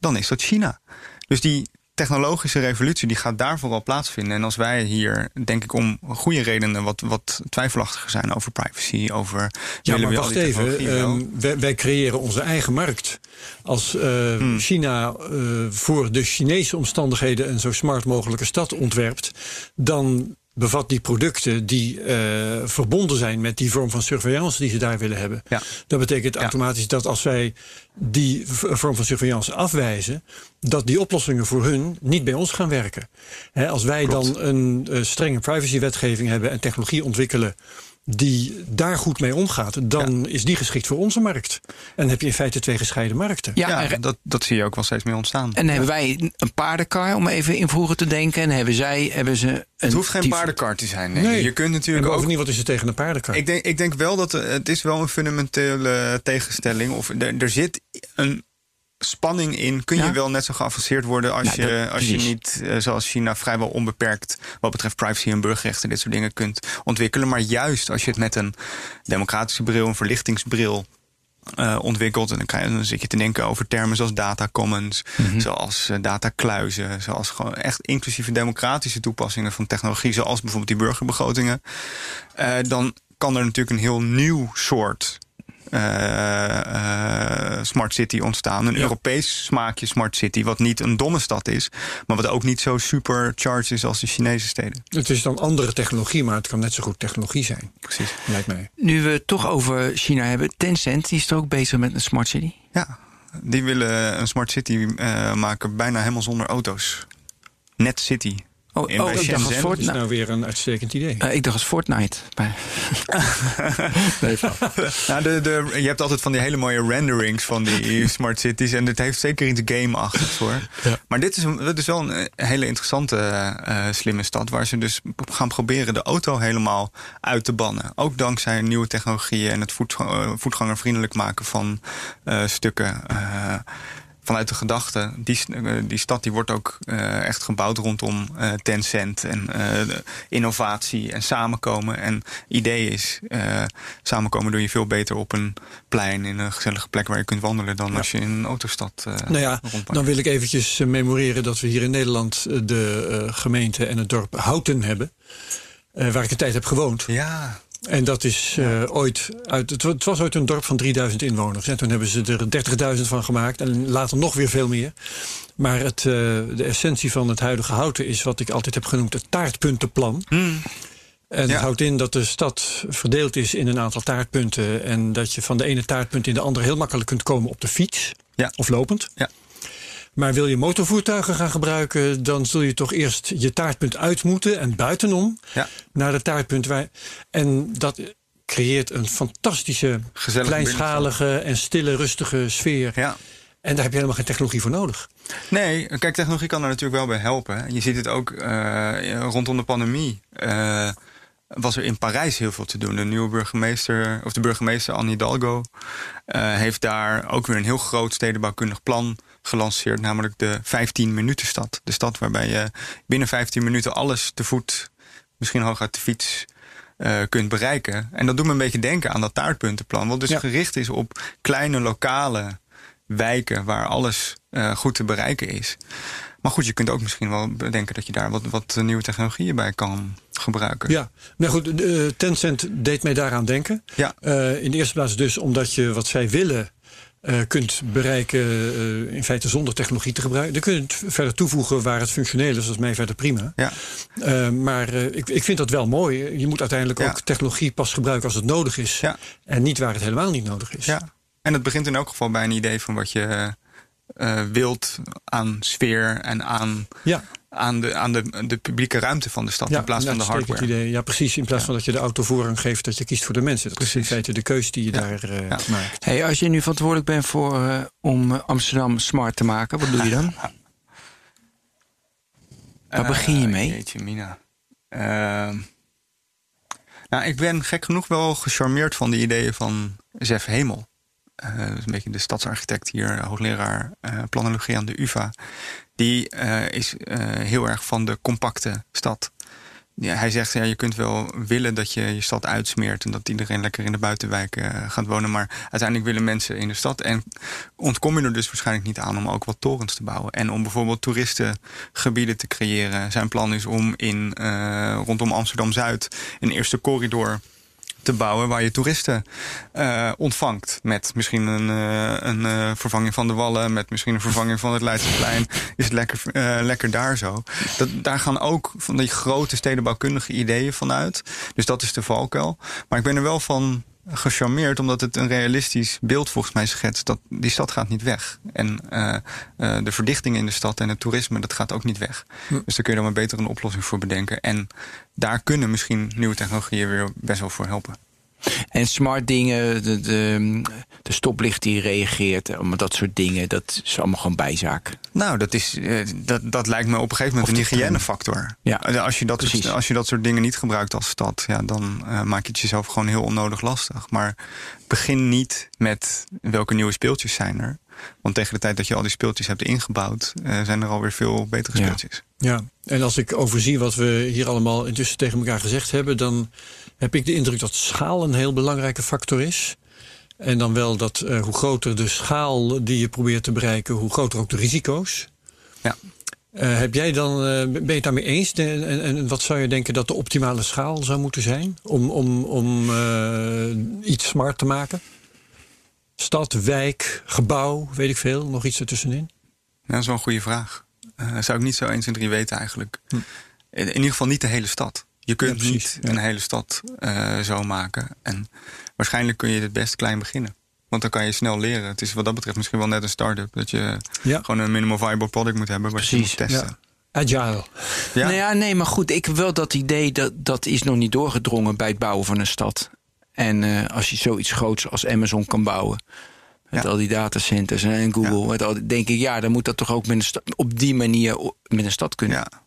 Dan is dat China. Dus die technologische revolutie die gaat daar vooral plaatsvinden. En als wij hier, denk ik, om goede redenen wat, wat twijfelachtiger zijn over privacy, over Ja, maar wacht even. ehm, wij, wij creëren onze eigen markt. Als eh, Hmm. China eh, voor de Chinese omstandigheden een zo smart mogelijke stad ontwerpt, dan bevat die producten die eh, verbonden zijn met die vorm van surveillance die ze daar willen hebben. Ja. Dat betekent Ja. automatisch dat als wij die vorm van surveillance afwijzen, dat die oplossingen voor hun niet bij ons gaan werken. Als wij Klopt. dan een eh, strenge privacywetgeving hebben en technologie ontwikkelen die daar goed mee omgaat, dan is die geschikt voor onze markt. En dan heb je in feite twee gescheiden markten. Ja, dat, dat zie je ook wel steeds meer ontstaan. en hebben wij een paardenkar, om even in vroeger te denken. En hebben zij, hebben ze een het hoeft geen paardenkar te zijn. Nee. Nee. Je kunt natuurlijk ook bovendien, wat is er tegen een paardenkar? Ik denk, ik denk wel dat eh, het is wel een fundamentele tegenstelling. Of er, er zit een spanning in. Kun je Ja. wel net zo geavanceerd worden als, je, als je niet, eh, zoals China, vrijwel onbeperkt wat betreft privacy en burgerrechten, dit soort dingen kunt ontwikkelen. Maar juist als je het met een democratische bril, een verlichtingsbril. eh, ontwikkelt. En dan, krijg je, dan zit je te denken over termen zoals data commons, Mhm. zoals eh, datakluizen, zoals gewoon echt inclusieve democratische toepassingen van technologie, zoals bijvoorbeeld die burgerbegrotingen. Dan kan er natuurlijk een heel nieuw soort smart city ontstaan. Een Ja. Europees smaakje smart city, wat niet een domme stad is, maar wat ook niet zo supercharged is als de Chinese steden. Het is dan andere technologie, maar het kan net zo goed technologie zijn, Precies. lijkt mij. Nu we het toch over China hebben, Tencent die is er ook bezig met een smart city. Ja, die willen een smart city eh, maken bijna helemaal zonder auto's. Net city. Oh, In- oh ik dacht als. Dat is Fortnite. nou weer een uitstekend idee. Eh, ik dacht als Fortnite. Maar... [laughs] nee. Nou, de, de, je hebt altijd van die hele mooie renderings van die [laughs] smart cities. En dit heeft zeker iets game-achtigs hoor. Ja. Maar dit is, is wel een eh, hele interessante eh, slimme stad. Waar ze dus gaan proberen de auto helemaal uit te bannen. Ook dankzij nieuwe technologieën en het voet, voetgangervriendelijk maken van eh, stukken. Vanuit de gedachte, die, eh, die stad die wordt ook eh, echt gebouwd rondom eh, Tencent en innovatie en samenkomen. En idee is, samenkomen doe je veel beter op een plein in een gezellige plek waar je kunt wandelen dan als je in een autostad Nou ja, dan wil ik eventjes memoreren dat we hier in Nederland de gemeente en het dorp Houten hebben. waar ik een tijd heb gewoond. Ja, En dat is eh, ooit uit. Het, het was ooit een dorp van 3000 inwoners. En toen hebben ze er 30.000 van gemaakt. En later nog weer veel meer. Maar het, eh, de essentie van het huidige houten is wat ik altijd heb genoemd het taartpuntenplan. En Ja. het houdt in dat de stad verdeeld is in een aantal taartpunten. En dat je van de ene taartpunt in de andere heel makkelijk kunt komen op de fiets. Ja. Of lopend. Ja. Maar wil je motorvoertuigen gaan gebruiken, dan zul je toch eerst je taartpunt uit moeten en buitenom ja. naar de taartpunt waar. En dat creëert een fantastische, kleinschalige en stille, rustige sfeer. Ja. En daar heb je helemaal geen technologie voor nodig. Nee, kijk, technologie kan er natuurlijk wel bij helpen. Je ziet het ook eh, rondom de pandemie. eh, was er in Parijs heel veel te doen. De nieuwe burgemeester, of de burgemeester Anne Hidalgo, eh, heeft daar ook weer een heel groot stedenbouwkundig plan gelanceerd. Namelijk de 15 minuten stad. De stad waarbij je binnen 15 minuten alles te voet, misschien hooguit de fiets, eh, kunt bereiken. En dat doet me een beetje denken aan dat taartpuntenplan. Wat dus Ja. gericht is op kleine lokale wijken waar alles eh, goed te bereiken is. Maar goed, je kunt ook misschien wel bedenken dat je daar wat, wat nieuwe technologieën bij kan gebruiken. Ja, nou goed, eh, Tencent deed mij daaraan denken. Ja. In de eerste plaats dus omdat je wat zij willen eh, kunt bereiken eh, in feite zonder technologie te gebruiken. Dan kun je het verder toevoegen waar het functioneel is. Dat is mij verder prima. Ja. Eh, maar ik, ik vind dat wel mooi. Je moet uiteindelijk Ja. ook technologie pas gebruiken als het nodig is. Ja. En niet waar het helemaal niet nodig is. Ja. En het begint in elk geval bij een idee van wat je wilt aan sfeer en aan, ja. Aan, de, aan de, de publieke ruimte van de stad Ja, in plaats van de hardware. Idee. Ja, precies. In plaats Ja. van dat je de auto voorrang geeft, dat je kiest voor de mensen. Dat is in Precies. feite de keus die je Ja. daar eh, Ja. maakt. Hey, als je nu verantwoordelijk bent voor, eh, om eh, Amsterdam smart te maken, wat doe je dan? [laughs] Waar begin je mee? Jeetje, Mina. Ehm, nou, ik ben gek genoeg wel gecharmeerd van de ideeën van Zef Hemel. Eh, dat is een beetje de stadsarchitect hier, hoogleraar eh planologie aan de UvA. Die eh, is eh, heel erg van de compacte stad. Ja, hij zegt, ja, je kunt wel willen dat je je stad uitsmeert... en dat iedereen lekker in de buitenwijken eh, gaat wonen... maar uiteindelijk willen mensen in de stad. En ontkom je er dus waarschijnlijk niet aan om ook wat torens te bouwen. En om bijvoorbeeld toeristengebieden te creëren. Zijn plan is om in, rondom Amsterdam-Zuid een eerste corridor te bouwen waar je toeristen eh, ontvangt. Met misschien een, eh, een eh, vervanging van de wallen, met misschien een vervanging van het Leidseplein. Is het lekker, lekker daar zo. Dat, daar gaan ook van die grote stedenbouwkundige ideeën van uit. Dus dat is de valkuil. Maar ik ben er wel van gecharmeerd omdat het een realistisch beeld volgens mij schetst dat die stad gaat niet weg. En eh, eh, de verdichting in de stad en het toerisme, dat gaat ook niet weg. Dus daar kun je dan maar beter een oplossing voor bedenken. En daar kunnen misschien nieuwe technologieën weer best wel voor helpen. En smart dingen, de, de, de stoplicht die reageert, dat soort dingen, dat is allemaal gewoon bijzaak. Nou, dat, is, eh, dat, dat lijkt me op een gegeven moment Of een de hygiënefactor. Ja, als, je dat precies. als je dat soort dingen niet gebruikt als stad, ja, dan eh, maak je het jezelf gewoon heel onnodig lastig. Maar begin niet met welke nieuwe speeltjes zijn er. Want tegen de tijd dat je al die speeltjes hebt ingebouwd, eh, zijn er alweer veel betere Ja. speeltjes. Ja, en als ik overzie wat we hier allemaal intussen tegen elkaar gezegd hebben, dan heb ik de indruk dat schaal een heel belangrijke factor is. En dan wel dat eh, hoe groter de schaal die je probeert te bereiken, hoe groter ook de risico's. Ja. Eh, heb jij dan, eh, ben je het daarmee eens? En, en wat zou je denken dat de optimale schaal zou moeten zijn om, om, om iets smart te maken? Stad, wijk, gebouw, weet ik veel, nog iets ertussenin? Ja, dat is wel een goede vraag. Zou ik niet zo 1, 2, 3 weten eigenlijk. In, in ieder geval niet de hele stad. Je kunt. Ja, precies, niet ja. een hele stad eh, zo maken. En waarschijnlijk kun je het best klein beginnen. Want dan kan je snel leren. Het is wat dat betreft misschien wel net een start-up. Dat je Ja. gewoon een minimal viable product moet hebben. Wat je Precies, moet testen. Agile. Ja. Nou ja, nee, maar goed, ik heb wel dat idee dat dat is nog niet doorgedrongen bij het bouwen van een stad. En eh, als je zoiets groots als Amazon kan bouwen. Met Ja. al die datacenters en Google. Met al, die- denk ik, ja, dan moet dat toch ook met een sta- op die manier met een stad kunnen. Ja.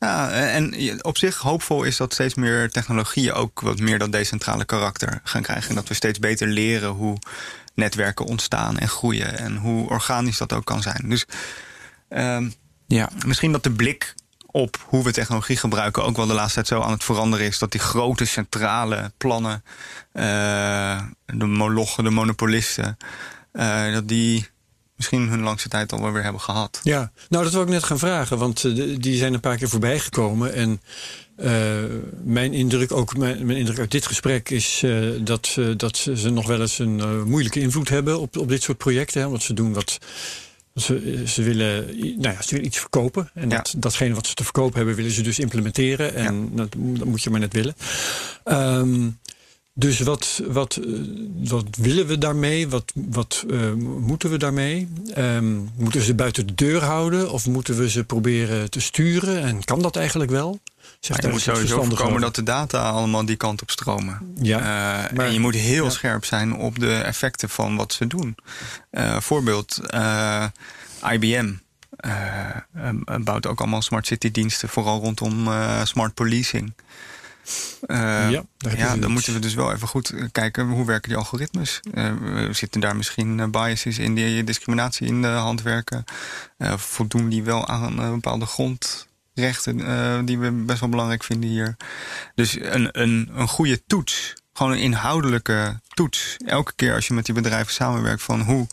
Ja, en je- op zich hoopvol is dat steeds meer technologieën ook wat meer dat decentrale karakter gaan krijgen. En dat we steeds beter leren hoe netwerken ontstaan en groeien. En hoe organisch dat ook kan zijn. Dus ehm, Ja. misschien dat de blik op hoe we technologie gebruiken ook wel de laatste tijd zo aan het veranderen is. Dat die grote centrale plannen, eh, de molochen, de monopolisten, eh, dat die misschien hun langste tijd al wel weer hebben gehad. Ja, nou dat wil ik net gaan vragen, want eh, die zijn een paar keer voorbij gekomen. En eh, mijn indruk, ook mijn, mijn indruk uit dit gesprek, is eh, dat, ze- dat ze nog wel eens een moeilijke invloed hebben op, op dit soort projecten. Hè, want ze doen wat. Ze, ze, willen, nou ja, ze willen iets verkopen. En Ja. dat, datgene wat ze te verkopen hebben, willen ze dus implementeren. En dat, dat moet je maar net willen. Ehm, dus wat, wat, eh, wat willen we daarmee? Wat, wat eh, moeten we daarmee? Ehm, moeten we ze buiten de deur houden? Of moeten we ze proberen te sturen? En kan dat eigenlijk wel? Zeg, je daar moet sowieso voorkomen dat de data allemaal die kant op stromen. Ja, Eh, maar- en je moet heel ja. scherp zijn op de effecten van wat ze doen. Eh, voorbeeld, IBM bouwt ook allemaal smart city diensten, vooral rondom smart policing. Eh, Ja, ja, dan moeten we dus wel even goed eh, kijken hoe werken die algoritmes. We zitten daar misschien biases in die discriminatie in de hand werken? Voldoen die wel aan bepaalde grondrechten die we best wel belangrijk vinden hier? Dus een, een, een goede toets, gewoon een inhoudelijke toets. Elke keer als je met die bedrijven samenwerkt van hoe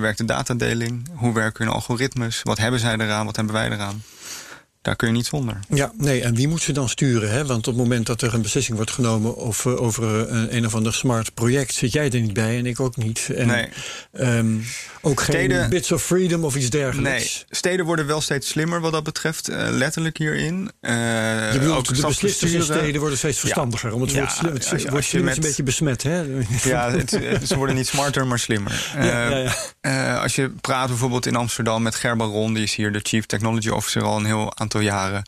werkt de datadeling, hoe werken hun algoritmes, wat hebben zij eraan, wat hebben wij eraan? Daar kun je niet zonder. Ja, nee, en wie moet ze dan sturen? Hè? Want op het moment dat er een beslissing wordt genomen of, eh, over een, een of ander smart project, zit jij er niet bij en ik ook niet. En, Nee. ehm, ook geen bits of freedom of iets Nee, dergelijks. steden worden wel steeds slimmer wat dat betreft, eh, letterlijk hierin. Eh, Je bedoelt, ook de beslissers in steden worden steeds verstandiger. Om het Ja, woord slim, het als je- als met- een beetje besmet. Hè? [laughs] Ja, het, ze worden niet smarter, maar slimmer. Ja, Eh, ja, ja. eh, als je praat bijvoorbeeld in Amsterdam met Gerber Ron, die is hier de Chief Technology Officer al een heel aantal jaren.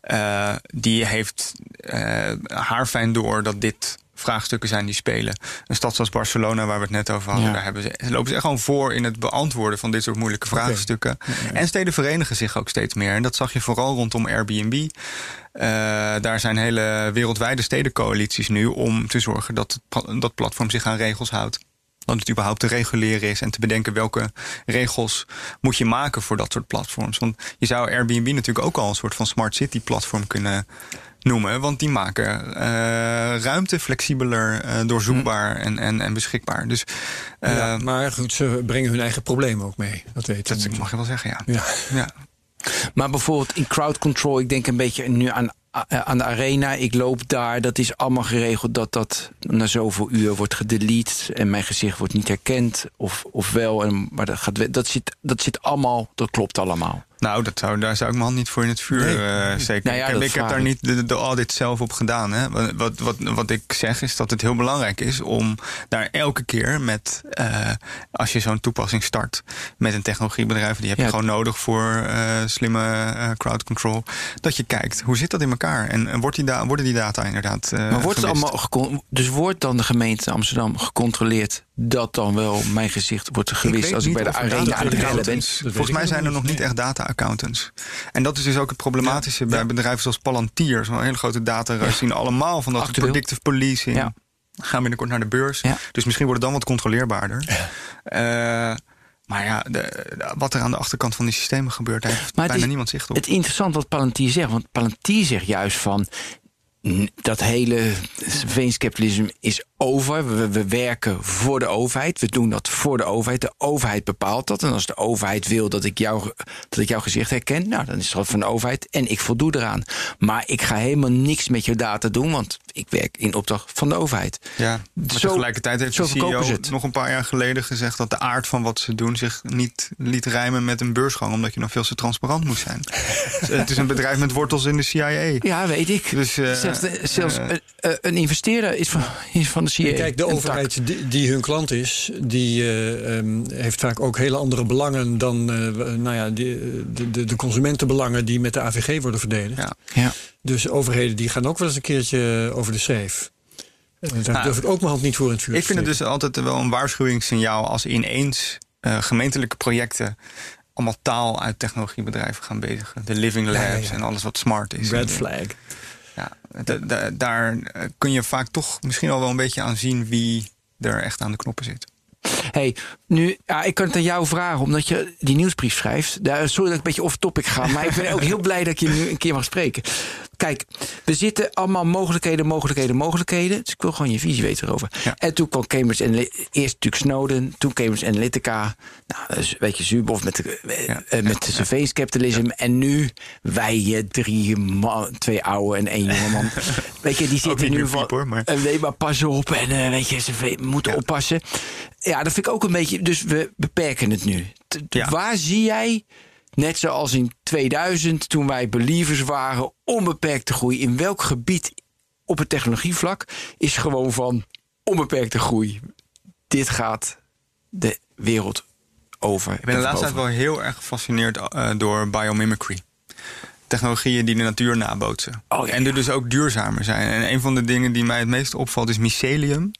Eh, die heeft eh haar fijn door dat dit vraagstukken zijn die spelen. Een stad zoals Barcelona, waar we het net over hadden, Ja. daar hebben ze, lopen ze echt gewoon voor in het beantwoorden van dit soort moeilijke vraagstukken. En steden verenigen zich ook steeds meer. En dat zag je vooral rondom Airbnb. Eh, daar zijn hele wereldwijde stedencoalities nu om te zorgen dat het dat platform zich aan regels houdt. Dat het überhaupt te reguleren is en te bedenken welke regels moet je maken voor dat soort platforms. Want je zou Airbnb natuurlijk ook al een soort van smart city platform kunnen noemen. Want die maken eh, ruimte flexibeler, eh, doorzoekbaar en, en, en beschikbaar. Dus eh, ja, maar goed, ze brengen hun eigen problemen ook mee. Dat weten dat mag je wel zeggen, ja. Ja. ja. Maar bijvoorbeeld in crowd control, ik denk een beetje nu aan, aan de arena. Ik loop daar, dat is allemaal geregeld dat dat na zoveel uur wordt gedelete en mijn gezicht wordt niet herkend. Of, of wel, en, maar dat, gaat, dat, zit, dat zit allemaal, dat klopt allemaal. Nou, dat zou, daar zou ik mijn hand niet voor in het vuur Nee. eh, steken. Nou ja, ik heb, dat ik heb daar niet de, de audit zelf op gedaan. Hè. Wat, wat, wat, wat ik zeg is dat het heel belangrijk is om daar elke keer met, eh, als je zo'n toepassing start met een technologiebedrijf, die heb je Ja. gewoon nodig voor eh, slimme eh, crowd control, dat je kijkt hoe zit dat in elkaar en, en wordt die da- worden die data inderdaad. eh, Maar wordt het allemaal dus wordt dan de gemeente Amsterdam gecontroleerd dat dan wel mijn gezicht wordt gewist als ik bij de arena aan het rellen ben? Volgens mij zijn er nog niet echt data-accountants. En dat is dus ook het problematische bij bedrijven zoals Palantir. Zo'n hele grote datareus. zien allemaal van dat Actueel. predictive policing. Ja. Gaan binnenkort naar de beurs. Dus misschien wordt het dan wat controleerbaarder. Eh, maar ja, de, de- wat er aan de achterkant van die systemen gebeurt, daar heeft Maar bijna is- niemand zicht op. Het is interessant wat Palantir zegt. Want Palantir zegt juist van... "N- dat hele surveillance is over. We, we werken voor de overheid. We doen dat voor de overheid. De overheid bepaalt dat. En als de overheid wil dat ik, jou, dat ik jouw gezicht herken... nou, dan is het van de overheid en ik voldoe eraan. Maar ik ga helemaal niks met je data doen... want ik werk in opdracht van de overheid. Ja, maar Zo- tegelijkertijd heeft de CEO nog een paar jaar geleden gezegd dat de aard van wat ze doen zich niet liet rijmen met een beursgang, omdat je nog veel te transparant moest zijn. [laughs] het is een bedrijf met wortels in de CIA. Ja, weet ik. Dus, eh, zelfs zelfs eh, een, eh, een investeerder is van, is van de CIA. Kijk, de tak. overheid die, die hun klant is, die eh, ehm, heeft vaak ook hele andere belangen dan eh, nou ja, die, de, de, de consumentenbelangen die met de AVG worden verdedigd. Ja. Ja. Dus overheden die gaan ook wel eens een keertje over de schreef. Eh, Daar Nou, durf ik ook mijn hand niet voor in het vuur Ik vind het dus altijd wel een waarschuwingssignaal als ineens eh, gemeentelijke projecten allemaal taal uit technologiebedrijven gaan bezigen. De living labs Ja, ja, ja. en alles wat smart is. Red flag. Da- daar eh, kun je vaak toch misschien al wel een beetje aan zien wie er echt aan de knoppen zit. Hey, nu, ja, ik kan het aan jou vragen, omdat je die nieuwsbrief schrijft. Daar, sorry dat ik een beetje off-topic ga, maar ik ben ook heel blij dat ik je nu een keer mag spreken. Kijk, we zitten allemaal mogelijkheden, mogelijkheden, mogelijkheden. Dus ik wil gewoon je visie weten erover. Ja. En toen kwam Cambridge Analytica, eerst natuurlijk Snowden, toen Cambridge Analytica. Nou, een beetje Zuboff met, de- Ja. eh, met de surveillance capitalism. En nu wij eh, drie man, twee oude en één jonge man. [laughs] weet je, die zitten nu van... eh, nee, maar pas op en eh, weet je, ze moeten oppassen. Ja, dat vind ik ook een beetje. Dus we beperken het nu. T- t- Ja. Waar zie jij, net zoals in 2000, toen wij believers waren, onbeperkte groei? In welk gebied op het technologievlak is gewoon van onbeperkte groei? Dit gaat de wereld over. Ik ben de laatste tijd wel heel erg gefascineerd eh, door biomimicry. Technologieën die de natuur nabootsen. Oh, ja, en die dus ook duurzamer zijn. En een van de dingen die mij het meest opvalt is mycelium.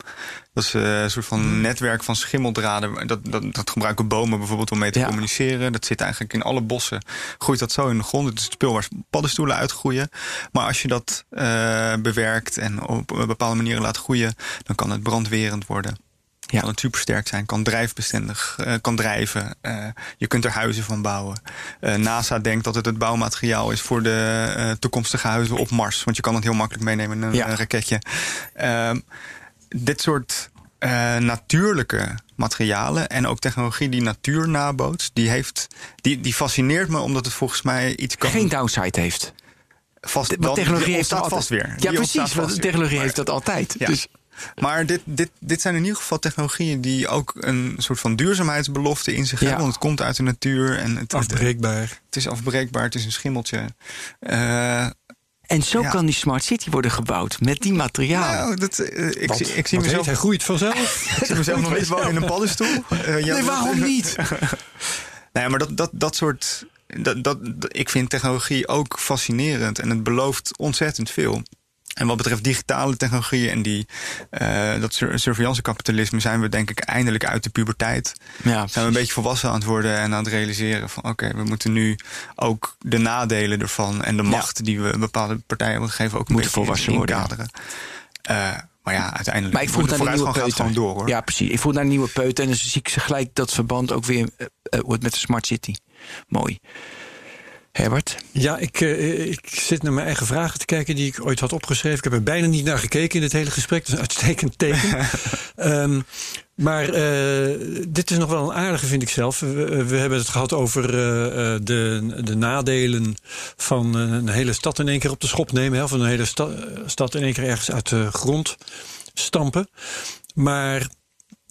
Dat is eh, een soort van Hmm. netwerk van schimmeldraden. Dat, dat, dat gebruiken bomen bijvoorbeeld om mee te Ja. communiceren. Dat zit eigenlijk in alle bossen. Groeit dat zo in de grond. Het is het speel waar paddenstoelen uitgroeien. Maar als je dat eh, bewerkt en op bepaalde manieren laat groeien... dan kan het brandwerend worden. Ja. Kan het supersterk zijn, kan drijfbestendig, eh, kan drijven. Eh, je kunt er huizen van bouwen. Eh, NASA denkt dat het het bouwmateriaal is voor de toekomstige huizen op Mars. Want je kan het heel makkelijk meenemen in een Ja. raketje. Ehm, dit soort natuurlijke materialen en ook technologie die natuur nabootst, die, heeft, die, die fascineert me omdat het volgens mij iets kan. Geen downside heeft. vast, Want wel- technologie heeft dat altijd. vast weer. Ja, Die precies. Want technologie weer. heeft dat altijd. Ja. Dus Maar dit, dit, dit zijn in ieder geval technologieën die ook een soort van duurzaamheidsbelofte in zich Ja. hebben. Want het komt uit de natuur en het, Afbreekbaar. het is afbreekbaar, het is een schimmeltje. Eh, En zo Ja. kan die smart city worden gebouwd met die materialen. nou, dat, eh, ik, Wat- zie, ik zie wat mezelf, heet, hij groeit vanzelf. [laughs] ik zie mezelf nog niet wonen in een paddenstoel. [laughs] Eh, nee, waarom [laughs] niet? Nee, maar dat, dat, dat soort. Dat, dat- ik vind technologie ook fascinerend en het belooft ontzettend veel. En wat betreft digitale technologieën en die, eh, dat sur- surveillancekapitalisme zijn we denk ik eindelijk uit de puberteit. Ja, Zijn we een beetje volwassen aan het worden en aan het realiseren van oké, we moeten nu ook de nadelen ervan en de macht die we bepaalde partijen hebben gegeven ook Moeten volwassen worden. Eh, maar ja, uiteindelijk Maar ik vroeg de naar de nieuwe gaat gewoon door hoor. Ja, precies. Ik vroeg naar een nieuwe peuter en dan zie ik ze gelijk dat verband ook weer eh, wordt met de smart city. Mooi. Herbert? Ja, ik, eh, ik zit naar mijn eigen vragen te kijken die ik ooit had opgeschreven. Ik heb er bijna niet naar gekeken in het hele gesprek. Dat is een uitstekend teken. [laughs] Ehm, maar eh, dit is nog wel een aardige, vind ik zelf. We, we hebben het gehad over eh, de, de nadelen van een hele stad in één keer op de schop nemen. Hè, of een hele sta- stad in één keer ergens uit de grond stampen. Maar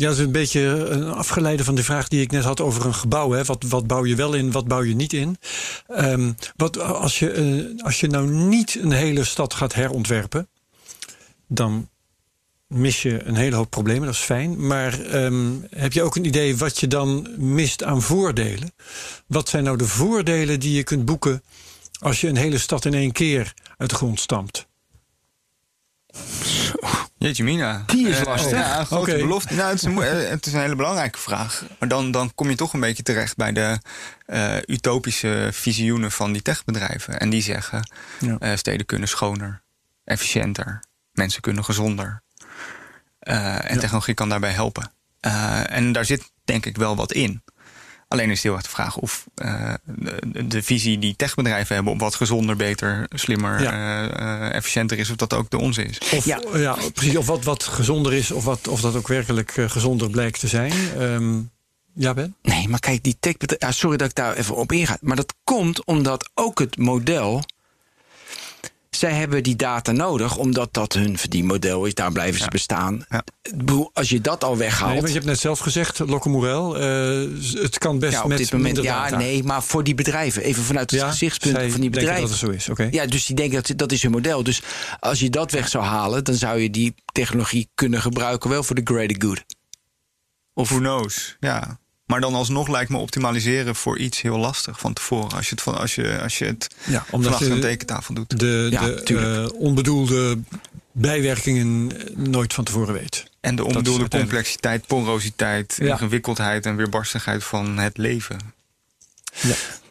ja, dat is een beetje een afgeleide van de vraag die ik net had over een gebouw. Hè. Wat, wat bouw je wel in, wat bouw je niet in? Ehm, wat, als, je, eh, als je nou niet een hele stad gaat herontwerpen, dan mis je een hele hoop problemen, dat is fijn. Maar ehm, heb je ook een idee wat je dan mist aan voordelen? Wat zijn nou de voordelen die je kunt boeken als je een hele stad in één keer uit de grond stampt? Jeetje mina. Die is Eh, lastig. ja, een grote belofte. Nou, het, is een, eh, het is een hele belangrijke vraag. Maar dan, dan kom je toch een beetje terecht bij de eh, utopische visioenen van die techbedrijven. En die zeggen, Ja. steden kunnen schoner, efficiënter, mensen kunnen gezonder. En technologie kan daarbij helpen. En daar zit denk ik wel wat in. Alleen is het heel erg de vraag of eh, de, de visie die techbedrijven hebben op wat gezonder, beter, slimmer, Ja. eh, eh, efficiënter is, of dat ook de onze is. Of, Ja. ja. precies. Of wat, wat gezonder is, of, wat, of dat ook werkelijk gezonder blijkt te zijn. Ehm, ja, Ben? Nee, maar kijk, die techbedrijven... Ja, sorry dat ik daar even op inga. Maar dat komt omdat ook het model... Zij hebben die data nodig, omdat dat hun verdienmodel is. Daar blijven ze bestaan. Als je dat al weghaalt... Nee, maar je hebt net zelf gezegd, Lokke Morel, eh, het kan best ja, op met dit moment, ja, data. nee, maar voor die bedrijven, even vanuit het Ja, gezichtspunt zij van die bedrijven. dat het zo is, oké. Ja, dus die denken dat dat is hun model. Dus als je dat weg zou halen, dan zou je die technologie kunnen gebruiken wel voor de greater good. Of who knows, ja. Maar dan alsnog lijkt me optimaliseren voor iets heel lastig van tevoren. Als je het, van, als je, als je het Ja, omdat vanaf je een tekentafel doet. de, Ja, de eh, onbedoelde bijwerkingen nooit van tevoren weet. En de onbedoelde complexiteit, porositeit, Ja. ingewikkeldheid en weerbarstigheid van het leven.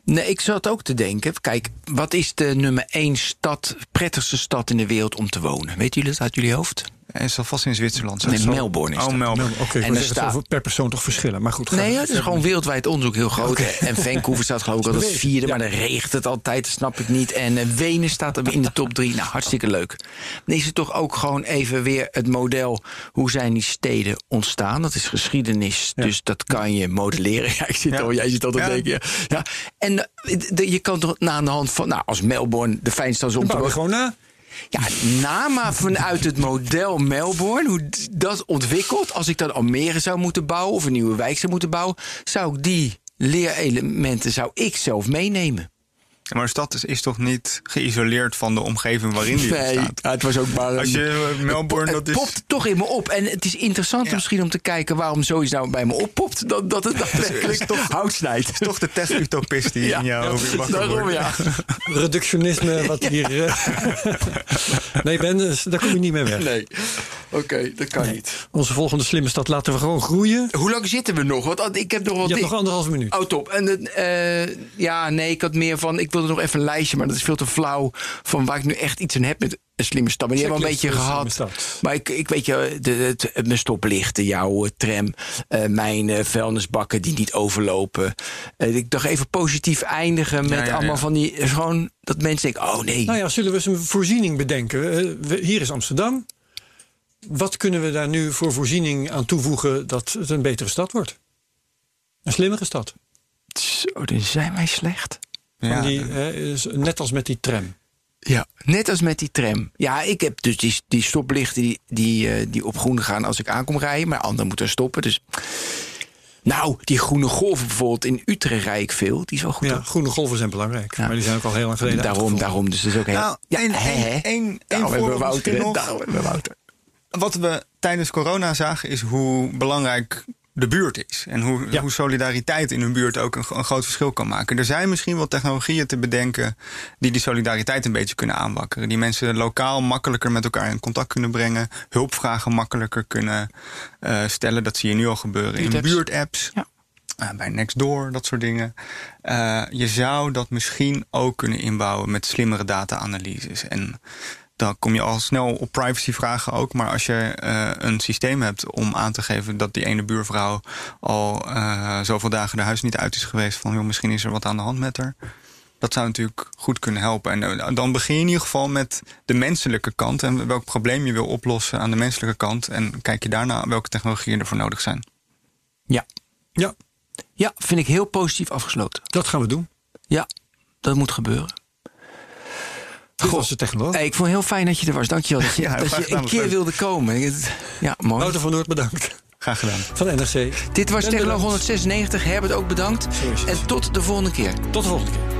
Nee, ik zat ook te denken. Kijk, wat is de nummer één stad, prettigste stad in de wereld om te wonen? Weten jullie dat uit jullie hoofd? En is dat vast in Zwitserland? Nee, Zo- Melbourne is Oh. Melbourne. Oké, En en er dan staat- staat per persoon toch verschillen. Maar goed, Nee, ja, het is gewoon wereldwijd onderzoek heel groot. En Vancouver staat geloof ik al [laughs] als vierde, ja. maar dan regent het altijd, dat snap ik niet. En eh, Wenen staat er in de top drie. Nou, hartstikke leuk. Dan is het toch ook gewoon even weer het model. Hoe zijn die steden ontstaan? Dat is geschiedenis, Ja. dus dat kan je modelleren. [laughs] Ja, ik zit Ja. al, jij zit al te Ja. denken. Ja. Ja. En eh, de- je kan toch na aan de hand van, nou, als Melbourne de fijnste stad is om te wonen. gewoon na. Ja, na maar vanuit het model Melbourne, hoe dat ontwikkelt. Als ik dan Almere zou moeten bouwen of een nieuwe wijk zou moeten bouwen, zou ik die leerelementen zou ik zelf meenemen. Maar een stad is, is toch niet geïsoleerd van de omgeving waarin die Nee, staat? ja, het was ook maar. Als je uh, Melbourne, het dat is... popt toch in me op. En het is interessant Ja. misschien om te kijken waarom zoiets nou bij me oppopt. Dat, dat het [laughs] daadwerkelijk toch hout snijdt. Het is toch de tech-utopist die Ja, in jou weer Daarom wordt. ja. [laughs] Reductionisme, wat hier. eh, [laughs] nee, Ben, dus daar kom je niet meer weg. Nee. Oké, dat kan niet. Onze volgende slimme stad laten we gewoon groeien. Hoe lang zitten we nog? Want ik heb nog wat Je hebt nog anderhalve minuut. Oh, top. En eh, ja, nee, ik had meer van. Ik wilde nog even een lijstje, maar dat is veel te flauw. Van waar ik nu echt iets aan heb met een slimme stad. Maar die hebben we al een beetje gehad. Maar ik, ik weet je, de, het, mijn stoplichten, jouw eh, tram, eh, mijn eh, vuilnisbakken die niet overlopen. Ik dacht even positief eindigen met Ja, ja, allemaal ja. van die. Gewoon dat mensen denken: oh nee. Nou ja, zullen we eens een voorziening bedenken? We- Hier is Amsterdam. Wat kunnen we daar nu voor voorziening aan toevoegen dat het een betere stad wordt? Een slimmere stad. Zo, dan zijn wij slecht. Ja, die, is- net als met die tram. Ja, net als met die tram. Ja, ik heb dus die, die stoplichten die, die, eh, die op groen gaan als ik aankom rijden. Maar anderen moeten stoppen. Dus. Nou, die groene golven bijvoorbeeld in Utrecht rijd ik veel. Die is wel goed. Ja, groene golven zijn belangrijk. Ja. Maar die zijn ook al heel lang geleden daarom, daarom. Dus dat is ook heel. Nou, ja, één- hè, Daarom we Wouter. nog. Daarom hebben we Wouter. Wat we tijdens corona zagen is hoe belangrijk de buurt is. En hoe, Ja. hoe solidariteit in een buurt ook een, een groot verschil kan maken. Er zijn misschien wel technologieën te bedenken die die solidariteit een beetje kunnen aanwakkeren. Die mensen lokaal makkelijker met elkaar in contact kunnen brengen. Hulpvragen makkelijker kunnen eh, stellen. Dat zie je nu al gebeuren in Buurtapps. Ja. eh, bij Nextdoor, dat soort dingen. Eh, je zou dat misschien ook kunnen inbouwen met slimmere data-analyses. En dan kom je al snel op privacyvragen ook. Maar als je eh, een systeem hebt om aan te geven dat die ene buurvrouw al eh, zoveel dagen de huis niet uit is geweest, van joh, misschien is er wat aan de hand met haar. Dat zou natuurlijk goed kunnen helpen. En eh, dan begin je in ieder geval met de menselijke kant. En welk probleem je wil oplossen aan de menselijke kant. En kijk je daarna welke technologieën ervoor nodig zijn. Ja. Ja, ja, vind ik heel positief afgesloten. dat gaan we doen. Ja, dat moet gebeuren. Dit Goh. was de technoloog. Hey, ik vond het heel fijn dat je er was. Dankjewel dat je, [laughs] Ja, dat je een keer leuk. wilde komen. Ja, mooi. Wouter van Noord, bedankt. Graag gedaan. Van NRC. Dit was Technoloog bedankt. 196. Herbert ook bedankt. En tot de volgende keer. Tot de volgende keer.